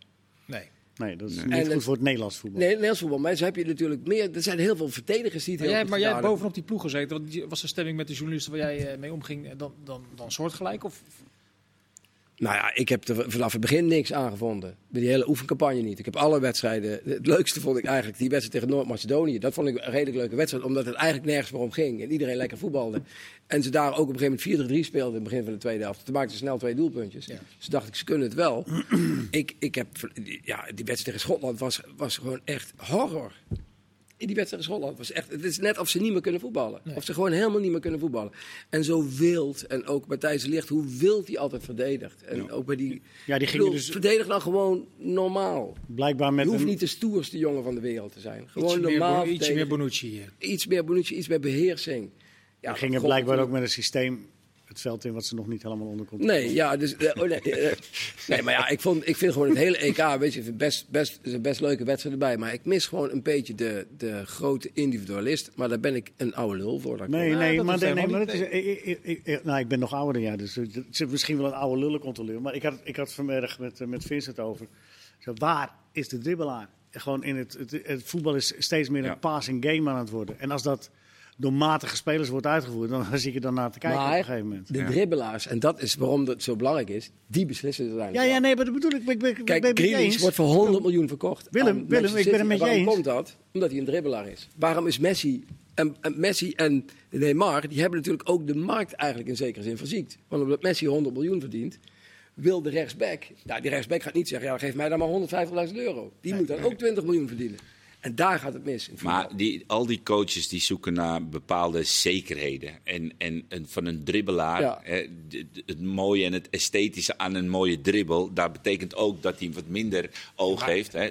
Nee. Nee, dat is niet goed het- voor het Nederlands voetbal. Nee, Nederlands voetbal. Maar zo heb je natuurlijk meer. Er zijn heel veel verdedigers die het Maar heel jij, maar jij hebt bovenop die ploeg gezeten. Want die- was de stemming met de journalisten waar jij eh, mee omging eh, dan, dan, dan soortgelijk? Of, Nou ja, ik heb er vanaf het begin niks aangevonden. Bij die hele oefencampagne niet. Ik heb alle wedstrijden. Het leukste vond ik eigenlijk die wedstrijd tegen Noord-Macedonië. Dat vond ik een redelijk leuke wedstrijd, omdat het eigenlijk nergens meer om ging. En iedereen lekker voetbalde. En ze daar ook op een gegeven moment 4-3 speelden in het begin van de tweede helft. Toen maakten ze snel twee doelpuntjes. Ja. Dus dacht ik, ze kunnen het wel. ik, ik heb, ja, die wedstrijd tegen Schotland was, was gewoon echt horror. In die wedstrijd tegen Schotland was echt. Het is net of ze niet meer kunnen voetballen. Nee. Of ze gewoon helemaal niet meer kunnen voetballen. En zo wild. En ook Matthijs Ligt, hoe wild hij altijd verdedigt. En ook bij die. Ja, die gingen dus Verdedig dan gewoon normaal. blijkbaar met Je hoeft een... niet de stoerste jongen van de wereld te zijn. Gewoon meer, normaal. Bo- ietsje meer. Bonucci. eh. iets meer Bonucci, iets meer beheersing. Ja, Die gingen God, blijkbaar ook met een systeem het veld in wat ze nog niet helemaal onder controle Nee, ja, dus, eh, oh, nee, eh, nee, maar ja, ik, vond, ik vind gewoon het hele EK, weet je, best, best, er zijn best leuke wedstrijden bij. Maar ik mis gewoon een beetje de, de grote individualist. Maar daar ben ik een oude lul voor. dat Nee, Nee, maar, is nee, maar dat is, ik, ik, ik- ik- nou, ik ben nog ouder dan jij, dus het is misschien wel een oude lullencontroleur. Maar ik had, ik had vanmiddag met, eh, met Vincent over. Zo, waar is de dribbelaar? Gewoon in het, het, het voetbal is steeds meer een Ja. passing game aan het worden. En als dat door matige spelers wordt uitgevoerd, dan zie je er dan naar te kijken op een gegeven moment. de dribbelaars, en dat is waarom dat zo belangrijk is, die beslissen er Ja, ja, nee, maar dat bedoel ik. Ik, ik, ik Kijk, het Grealish eens. wordt voor 100 miljoen verkocht. Willem, Willem, ik ben het met je En waarom eens. komt dat? Omdat hij een dribbelaar is. Waarom is Messi en, en Messi en Neymar, die hebben natuurlijk ook de markt eigenlijk in zekere zin verziekt. Want omdat Messi 100 miljoen verdient, wil de rechtsback, nou die rechtsback gaat niet zeggen, ja, geef mij dan maar 150.000 euro. Die moet dan ook 20 miljoen verdienen. En daar gaat het mis. in. Maar die, al die coaches die zoeken naar bepaalde zekerheden. En, en, en van een dribbelaar, Ja. het mooie en het esthetische aan een mooie dribbel, dat betekent ook dat hij wat minder oog heeft. Hè,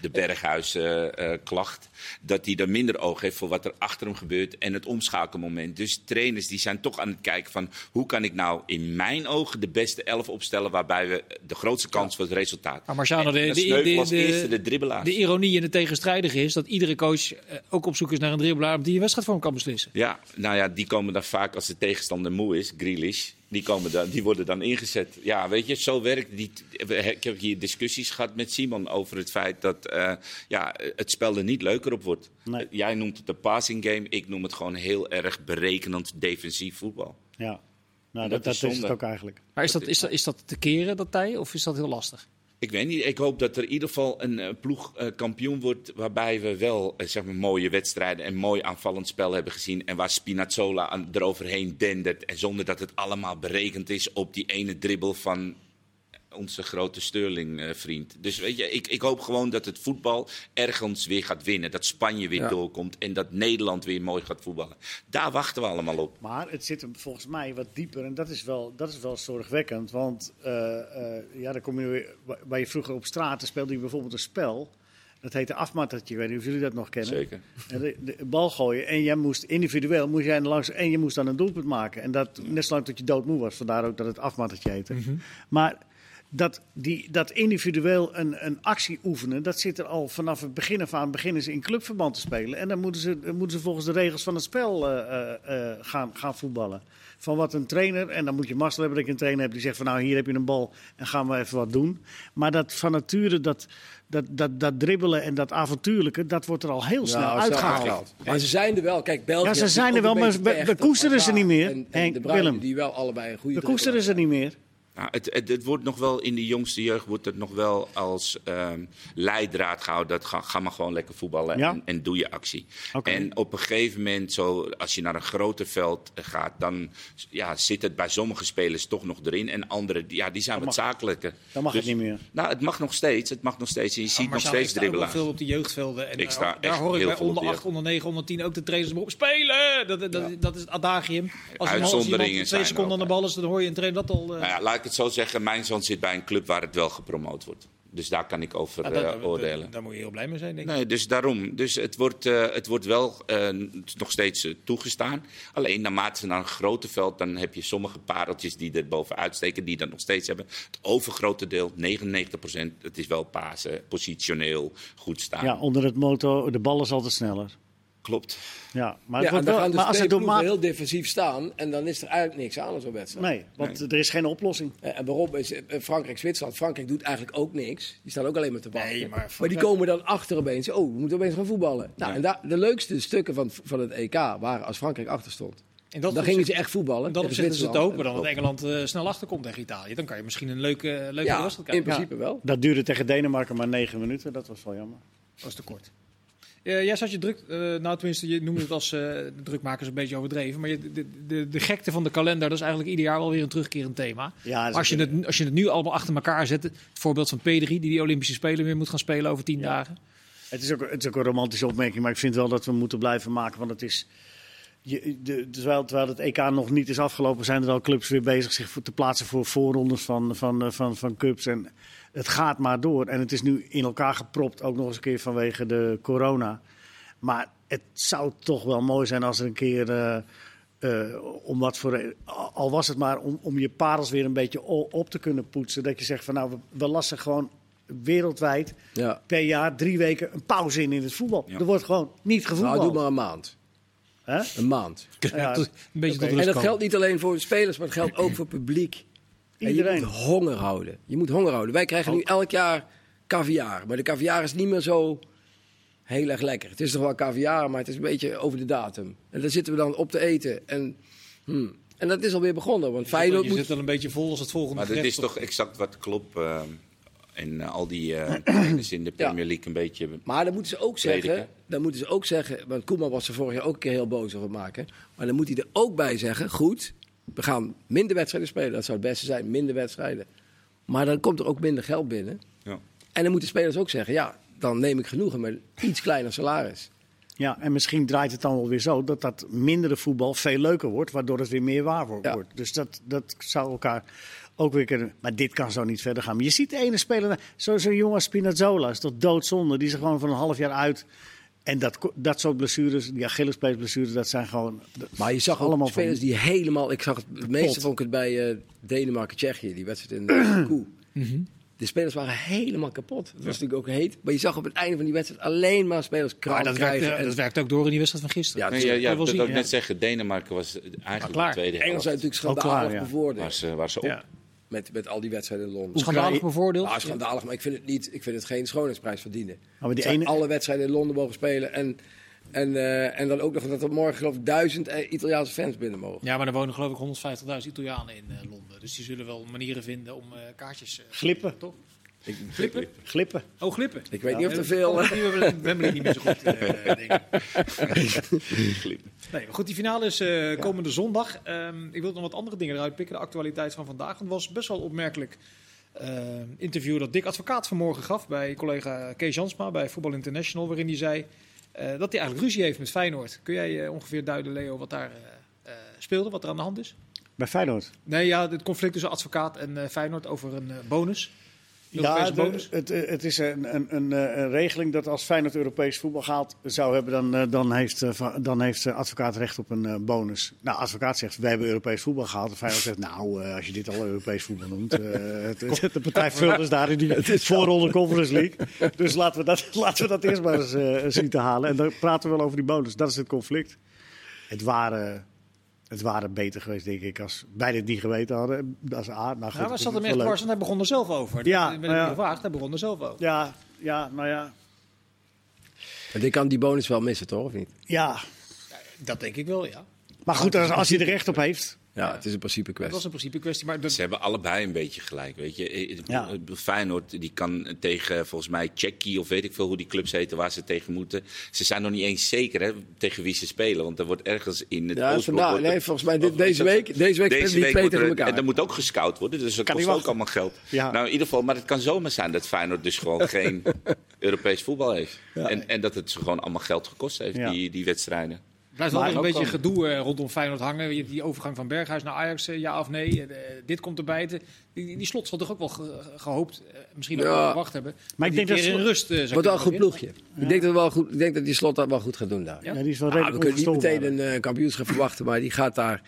de Berghuis-klacht. Dat hij er minder oog heeft voor wat er achter hem gebeurt en het omschakelmoment. Dus trainers die zijn toch aan het kijken van hoe kan ik nou in mijn ogen de beste elf opstellen waarbij we de grootste kans voor het resultaat. Maar Marciano, de, de, de, de, de ironie en het tegenstrijdige is dat iedere coach eh, ook op zoek is naar een dribbelaar die een wedstrijd voor hem kan beslissen. Ja, nou ja, die komen dan vaak als de tegenstander moe is, Grealish. Die, komen dan, die worden dan ingezet. Ja, weet je, zo werkt die. Ik heb hier discussies gehad met Simon over het feit dat eh, ja, het spel er niet leuker op wordt. Nee. Jij noemt het een passing game, ik noem het gewoon heel erg berekenend defensief voetbal. Ja, nou, Dat dat, is dat is het ook eigenlijk. Maar is dat, is, dat, is dat te keren, dat tij, of is dat heel lastig? Ik weet niet. Ik hoop dat er in ieder geval een eh, ploeg eh, kampioen wordt. waarbij we wel eh, zeg maar, mooie wedstrijden en mooi aanvallend spel hebben gezien. En waar Spinazzola eroverheen dendert. En zonder dat het allemaal berekend is op die ene dribbel van onze grote Sterling-vriend. dus weet je, ik, ik hoop gewoon dat het voetbal ergens weer gaat winnen. Dat Spanje weer Ja. doorkomt en dat Nederland weer mooi gaat voetballen. Daar wachten we allemaal op. Maar het zit hem volgens mij wat dieper en dat is wel, dat is wel zorgwekkend. Want eh, eh, ja, dan kom je weer, waar je vroeger op straat speelde je bijvoorbeeld een spel. Dat heette afmattertje. Ik weet niet of jullie dat nog kennen. Zeker. En De, de bal gooien en jij moest individueel moest jij langs en je moest dan een doelpunt maken. En dat net zolang tot je doodmoe was. Vandaar ook dat het afmattertje heette. Maar dat, die, dat individueel een, een actie oefenen, dat zit er al vanaf het begin af aan. Beginnen ze in clubverband te spelen. En dan moeten ze, dan moeten ze volgens de regels van het spel eh, eh, eh, gaan, gaan voetballen. Van wat een trainer, en dan moet je mazzel hebben dat je een trainer hebt die zegt van nou hier heb je een bal en gaan we even wat doen. Maar dat van nature, dat, dat, dat, dat dribbelen en dat avontuurlijke, dat wordt er al heel snel Nou, uitgehaald. Maar ze zijn er wel. Kijk, België Ja, ze zijn er wel, maar we- we koesteren ze niet meer, En, en Henk, de Willem. die wel allebei een goede De koesteren ze niet meer. Nou, het, het, het wordt nog wel in de jongste jeugd wordt het nog wel als ehm, leidraad gehouden. Dat ga, ga maar gewoon lekker voetballen Ja? en, en doe je actie. En op een gegeven moment, zo, als je naar een groter veld eh, gaat, dan ja, zit het bij sommige spelers toch nog erin. En anderen, die- ja, die zijn wat mag- zakelijker. dan mag het niet meer. Nou, het mag nog steeds. Het mag nog steeds. En je ziet nog steeds ik sta dribbelaars. veel op de jeugdvelden. En Ik daar- sta daar echt hoor ik heel bij op onder de 8, jeugd. onder 9, onder 10 ook de trainers erop spelen. Dat, dat, dat, dat is het adagium. Als iemand Uitzonderingen twee seconden aan de bal is, dan hoor je een trainer dat al. eh, Nou ja, laat ik het zo zeggen. Mijn zoon zit bij een club waar het wel gepromoot wordt. Dus daar kan ik over ah, dat- eh, oordelen. Daar moet je heel blij mee zijn, denk ik. Nee, dus daarom. Dus het wordt, eh, het wordt wel eh, nog steeds toegestaan. Alleen naarmate naar een groter veld, dan heb je sommige pareltjes die er bovenuit steken, die dat nog steeds hebben. Het overgrote deel, 99%, het is wel pasen, positioneel, goed staan. Ja, onder het motto, de bal is altijd sneller. Klopt. Ja, maar, Ja, het wordt en dan wel- gaan de maar als het maat... heel defensief staan. En dan is er eigenlijk niks aan in zo'n wedstrijd. Nee, want er is geen oplossing. Eh, En waarom is eh, Frankrijk-Zwitserland? Frankrijk doet eigenlijk ook niks. Die staan ook alleen maar te wachten. Nee, maar maar, die komen dan achter opeens. Oh, we moeten opeens gaan voetballen. Nou, Ja. en daar, de leukste stukken van, van het EK waren als Frankrijk achter stond. En dat dan gingen ze echt voetballen. En dat opzicht is het ook, maar dan dat Engeland eh, snel achterkomt tegen Italië. Dan kan je misschien een leuke, leuke Ja, wedstrijd in kijken. principe wel. Dat duurde tegen Denemarken maar negen minuten. Dat was wel jammer. Dat was te kort. Eh, jij zat je druk, eh, nou tenminste, je noemde het als de drukmakers een beetje overdreven. Maar je, de, de, de gekte van de kalender, dat is eigenlijk ieder jaar wel weer een terugkerend thema. Ja, als, je het, als je het nu allemaal achter elkaar zet, het voorbeeld van P3, die die Olympische Spelen weer moet gaan spelen over tien dagen. Het is, ook, het is ook een romantische opmerking, maar ik vind wel dat we moeten blijven maken. Want het is. Je, de, terwijl, terwijl het EK nog niet is afgelopen, zijn er al clubs weer bezig zich te plaatsen voor voorrondes van, van, eh, van, van cups. En het gaat maar door. En het is nu in elkaar gepropt, ook nog eens een keer vanwege de corona. Maar het zou toch wel mooi zijn als er een keer. eh, eh, om wat voor, al was het maar om, om je parels weer een beetje op te kunnen poetsen. Dat je zegt van nou, we, we lassen gewoon wereldwijd Ja. per jaar drie weken een pauze in in het voetbal. Ja. Er wordt gewoon niet Nou, gevoetbald. doe maar een maand. Hè? Een maand. Ja, een beetje En dat geldt niet alleen voor de spelers, maar het geldt ook voor het publiek. En je moet honger houden. Je moet honger houden. Wij krijgen nu elk jaar caviar. Maar de caviar is niet meer zo heel erg lekker. Het is toch wel caviar, maar het is een beetje over de datum. En daar zitten we dan op te eten. En, hmm. en dat is alweer begonnen. Want Feyenoord je moet... zit al een beetje vol als het volgende Maar dat is toch exact wat Klopp eh, en eh, al die eh trainers in de Premier League een beetje... Maar dan moeten ze ook zeggen, dan moeten ze ook zeggen, want Koeman was er vorig jaar ook een keer heel boos over maken. Maar dan moet hij er ook bij zeggen, goed, we gaan minder wedstrijden spelen. Dat zou het beste zijn, minder wedstrijden. Maar dan komt er ook minder geld binnen. Ja. En dan moeten spelers ook zeggen, ja, dan neem ik genoegen met iets kleiner salaris. Ja, en misschien draait het dan wel weer zo dat dat mindere voetbal veel leuker wordt, waardoor het weer meer waar wordt. Ja. Dus dat, dat zou elkaar ook weer kunnen. Maar dit kan zo niet verder gaan. Maar je ziet de ene speler, zo'n zo jonge Spinazzola, is toch doodzonde. Die er gewoon van een half jaar uit. En dat, dat soort blessures, die Achillespeesblessures, dat zijn gewoon. dat- Maar je zag allemaal van- spelers die helemaal, ik zag het, het meeste vond ik het bij eh, Denemarken-Tsjechië, die wedstrijd in de Koe. De spelers waren helemaal kapot. Het was natuurlijk ook heet. Maar je zag op het einde van die wedstrijd alleen maar spelers Maar kramp dat werkt, krijgen. eh, En dat werkt ook door in die wedstrijd van gisteren. Ja, Nee, dat ja, is- ja, dat wil ik net zeggen. Denemarken was eigenlijk klaar. de tweede helft. zijn natuurlijk schandalig ja. bevoordeeld. Waar ze, waar ze op. Met, met al die wedstrijden in Londen. Schandalig bevoordeeld. Ja, schandalig, maar ik vind het, niet, ik vind het geen schoonheidsprijs verdienen. maar die ene- alle wedstrijden in Londen mogen spelen. En, en, eh, en dan ook nog dat er morgen geloof ik duizend eh, Italiaanse fans binnen mogen. Ja, maar er wonen geloof ik 150.000 Italianen in eh, Londen. Dus die zullen wel manieren vinden om eh, kaartjes... eh, Glippen. toch? Ik, Glippen? Glippen. Oh, glippen. ik weet niet of er veel... eh, ik Wembley niet meer zo goed, eh, ik. Nee, maar goed, die finale is eh, komende zondag. Ehm, ik wil nog wat andere dingen eruit pikken. De actualiteit van vandaag. Want het was best wel opmerkelijk eh, interview dat Dick Advocaat vanmorgen gaf bij collega Kees Jansma bij Voetbal International. Waarin hij zei eh, dat hij eigenlijk ruzie heeft met Feyenoord. Kun jij ongeveer duiden, Leo, wat daar eh, eh, speelde, wat er aan de hand is? Bij Feyenoord. Nee, ja, het conflict tussen advocaat en eh, Feyenoord over een eh, bonus. Europese Ja, bonus? het, het is een, een, een, eh, een regeling dat als Feyenoord Europees voetbal gaat zou hebben, dan, eh, dan heeft, eh, dan heeft advocaat recht op een bonus. Nou, advocaat zegt, wij hebben Europees voetbal gehaald. En Feyenoord zegt, nou, als je dit al Europees voetbal noemt. het, de partij Vulders daar in die voorronde Conference League. Dus laten we dat, laten we dat eerst maar eens zien te halen. En dan praten we wel over die bonus. Dat is het conflict. Het waren... Het waren beter geweest, denk ik, als wij dit niet geweten hadden. Dat is A. Nou, goed, Ja, maar zat is hem echt dwars, want hij begon er zelf over. Ja, Ik ben maar hem ja. niet gevraagd, hij begon er zelf over. Ja, ja, nou ja. Want ik kan die bonus wel missen, toch? Of niet? Ja, Dat denk ik wel, ja. maar goed, als, als je er recht op heeft. Ja, het is een principe Dat kwestie. was een principe kwestie. Maar dat, Ze hebben allebei een beetje gelijk, weet je. Ja. Feyenoord die kan tegen volgens mij Tsjechië of weet ik veel hoe die clubs heten waar ze tegen moeten. Ze zijn nog niet eens zeker hè, tegen wie ze spelen, want er wordt ergens in het Ja, Oostblok vandaag, wordt er- nee, volgens mij dit, of- deze week, deze week Deze spelen die week twee tegen elkaar. En dat moet ook gescout worden, dus dat Kan niet kost ook allemaal geld. Ja. Nou, in ieder geval, maar het kan zomaar zijn dat Feyenoord dus gewoon geen Europees voetbal heeft. En, en dat het ze gewoon allemaal geld gekost heeft, Ja. die, die wedstrijden. Er blijft wel Maar weer een beetje gedoe eh, rondom Feyenoord hangen. Je hebt Die overgang van Berghuis naar Ajax, eh, ja of nee. Eh, dit komt erbij. Die, die slot zal toch ook wel ge- gehoopt, eh, misschien ook Ja. wel verwacht hebben. Maar ik denk dat in rust. Wordt wel een goed ploegje. Ik, denk dat wel goed, ik denk dat die slot dat wel goed gaat doen daar. Ja? Ja, die is wel Ah, we kunnen niet meteen een eh, kampioenschap verwachten, maar die gaat daar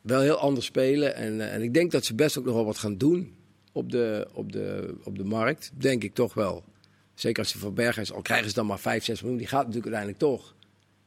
wel heel anders spelen. En, en ik denk dat ze best ook nog wel wat gaan doen op de, op de, op de markt. Denk ik toch wel. Zeker als ze van Berghuis, al krijgen ze dan maar 5, 6 miljoen, die gaat natuurlijk uiteindelijk toch.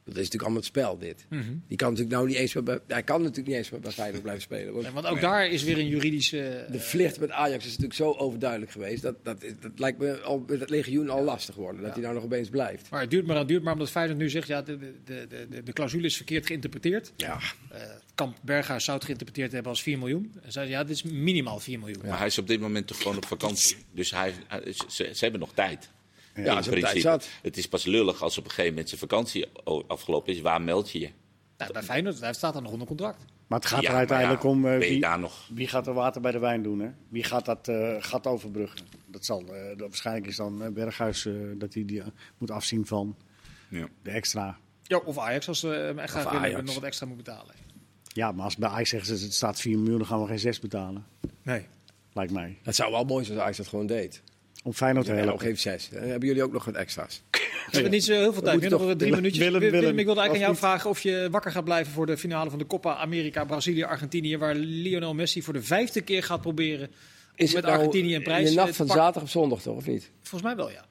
Dat is natuurlijk allemaal het spel, dit. Mhm. Die kan natuurlijk nou niet eens meer bij, hij kan natuurlijk niet eens meer bij Feyenoord blijven spelen. Want Ja, Want ook daar is weer een juridische... de vlicht met Ajax is natuurlijk zo overduidelijk geweest. Dat, dat, is- dat lijkt me al met het legioen al lastig geworden. Dat hij nou nog opeens blijft. Maar het duurt maar, het duurt maar omdat Feyenoord nu zegt... Ja, de, de, de, de, de clausule is verkeerd geïnterpreteerd. Ja, Eh Kamp Berghuis zou het geïnterpreteerd hebben als 4 miljoen. En zei ja, dit is minimaal 4 miljoen. Maar hij is op dit moment toch gewoon op vakantie. Dus hij, hij- ze, ze hebben nog tijd. Ja In principe. zat. Het is pas lullig als op een gegeven moment zijn vakantie afgelopen is. Waar meld je je? Nou, bij Feyenoord hij staat er nog onder contract. Maar het gaat Ja, er uiteindelijk ja, om eh, wie, daar nog? wie gaat er water bij de wijn doen. Hè? Wie gaat dat eh, gat overbruggen. Dat zal, eh, dat waarschijnlijk is dan Berghuis eh, dat hij die moet afzien van Ja. de extra. Ja, of Ajax als ze hem echt willen, Ajax. nog wat extra moet betalen. Ja, maar als bij Ajax zeggen ze het staat 4 miljoen, dan gaan we geen 6 betalen. Nee. Lijkt mij. Het zou wel mooi zijn als Ajax dat gewoon deed. Om Feyenoord te Ja, helpen. nog even zes. Dan hebben jullie ook nog wat extra's. We hebben niet zo heel veel tijd. meer, nog drie Willem, minuutjes. Willem, Willem, Willem, ik wilde eigenlijk aan jou vragen of je wakker gaat blijven voor de finale van de Copa America, Brazilië, Argentinië, waar Lionel Messi voor de vijfde keer gaat proberen om met nou Argentinië een prijs in de eh, nacht te van zaterdag op zondag toch, of niet? Volgens mij wel, ja.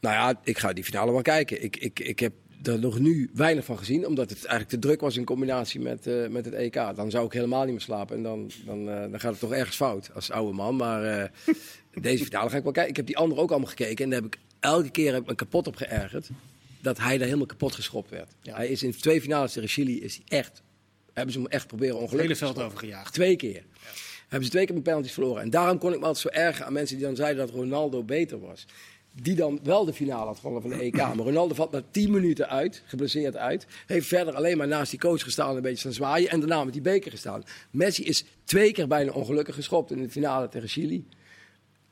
Nou ja, ik ga die finale wel kijken. Ik, ik, ik heb er nog nu weinig van gezien, omdat het eigenlijk te druk was in combinatie met, eh, met het EK. Dan zou ik helemaal niet meer slapen en dan, dan, eh, dan gaat het toch ergens fout als oude man. Maar eh, deze finale ga ik wel kijken. Ik heb die andere ook allemaal gekeken en daar heb ik elke keer heb ik me kapot op geërgerd. Dat hij daar helemaal kapot geschopt werd. Ja. Hij is in twee finales tegen Chili is hij echt, hebben ze hem echt proberen Het ongelukkig hele te veld overgejaagd. Twee keer. Hebben ze twee keer met penalties verloren. En daarom kon ik me altijd zo ergen aan mensen die dan zeiden dat Ronaldo beter was. Die dan wel de finale had gewonnen van de EK. Maar Ronaldo valt na 10 minuten uit, geblesseerd uit. Heeft verder alleen maar naast die coach gestaan en een beetje staan zwaaien. En daarna met die beker gestaan. Messi is twee keer bijna ongelukkig geschopt in de finale tegen Chili.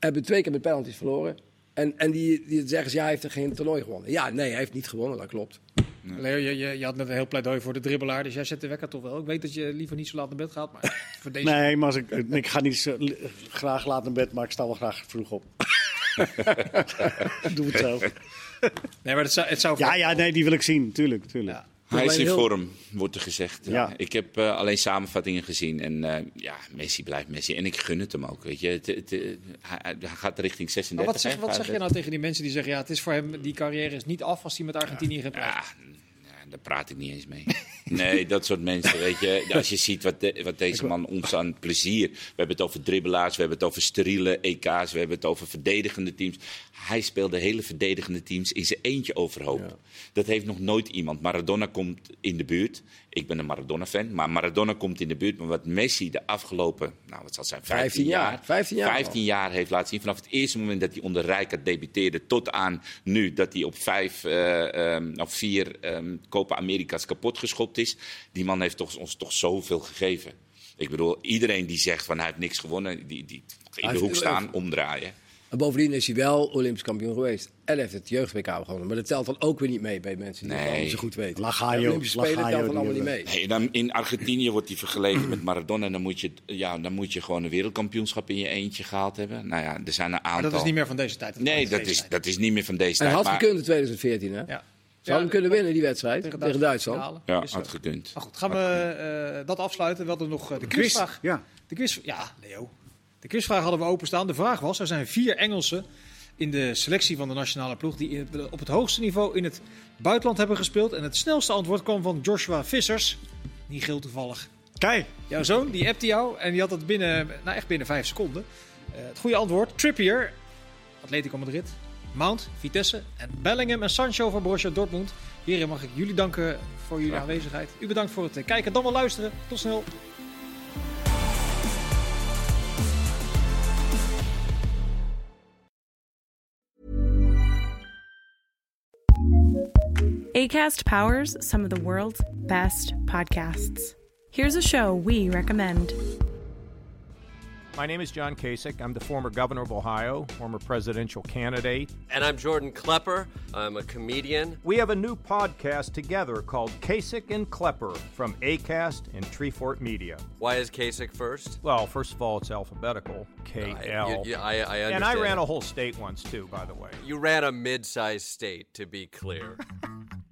Hebben twee keer met penalties verloren. En, en die, die zeggen ze, ja, hij heeft er geen toernooi gewonnen. Ja, nee, hij heeft niet gewonnen, dat klopt. Leo, je, je, je had net een heel pleidooi voor de dribbelaar, dus jij zet de wekker toch wel. Ik weet dat je liever niet zo laat naar bed gaat, maar voor deze... Nee, maar als ik, ik ga niet zo, graag laat naar bed, maar ik sta wel graag vroeg op. Doe het zo. Nee, maar het zou... Het zou Ja, ja, nee, die wil ik zien. Tuurlijk, tuurlijk. Ja. Hij is in heel- vorm, wordt er gezegd. Ja. Ik heb eh, alleen samenvattingen gezien. En eh, ja, Messi blijft Messi. En ik gun het hem ook. Weet je. Het, het, eh, hij, gaat richting 36. Maar wat zeg, wat zeg je 35. nou tegen die mensen die zeggen... ja, het is voor hem, die carrière is niet af als hij met Argentinië Ja, ja, daar praat ik niet eens mee. Nee, dat soort mensen, weet je. Als je ziet wat, de- wat deze man ons aan plezier... We hebben het over dribbelaars, we hebben het over steriele EK's... we hebben het over verdedigende teams. Hij speelde hele verdedigende teams in zijn eentje overhoop. Dat heeft nog nooit iemand. Maradona komt in de buurt. Ik ben een Maradona-fan, maar Maradona komt in de buurt. Maar wat Messi de afgelopen, nou wat zal het zijn, 15, 15 jaar. 15 jaar 15 jaar heeft laten zien. Vanaf het eerste moment dat hij onder Rijkaard debuteerde tot aan nu dat hij op vijf ehm, of vier ehm Copa America's kapot geschopt is. Die man heeft toch, ons toch zoveel gegeven. Ik bedoel, iedereen die zegt van hij heeft niks gewonnen, die, die in de hoek staan, omdraaien. En bovendien is hij wel Olympisch kampioen geweest. En heeft het jeugd-WK gewonnen. Maar dat telt dan ook weer niet mee bij mensen die het Nee. niet zo goed weten. Lagayo, De Olympische Spelen Lagayo telt dan allemaal niet mee. Nee, dan in Argentinië wordt hij vergeleken met Maradona. En dan moet, je, ja, dan moet je gewoon een wereldkampioenschap in je eentje gehaald hebben. Nou ja, er zijn een aantal. Maar dat is niet meer van deze tijd. Nee, dat is, tijd. dat is niet meer van deze En hij tijd. had maar- gekund in 2014, hè? Ja. Zou Ja, hem kunnen winnen, die wedstrijd, tegen, Duitsland. Ja, had eh, gekund. Maar goed, gaan we eh, dat afsluiten. We hadden nog eh, de quizvraag. Ja. De quiz, ja, Leo. De quizvraag hadden we openstaan. De vraag was: er zijn vier Engelsen in de selectie van de nationale ploeg die op het hoogste niveau in het buitenland hebben gespeeld. En het snelste antwoord kwam van Joshua Vissers. Niet geel toevallig. Kijk, Jouw zoon, die appte jou en die had het binnen, nou echt binnen vijf seconden. Eh, het goede antwoord: Trippier, Atletico Madrid, Mount, Vitesse en Bellingham en Sancho van Borussia Dortmund. Heren, mag ik jullie danken voor jullie aanwezigheid. U bedankt voor het eh, kijken, dan wel luisteren. Tot snel. ACAST powers some of the world's best podcasts. Here's a show we recommend. My name is John Kasich. I'm the former governor of Ohio, former presidential candidate. And I'm Jordan Klepper. I'm a comedian. We have a new podcast together called Kasich and Klepper from ACAST and Treefort Media. Why is Kasich first? Well, first of all, it's alphabetical K I, L. you- you- I, I understand. And I ran that. a whole state once, too, by the way. You ran a mid-sized state, to be clear.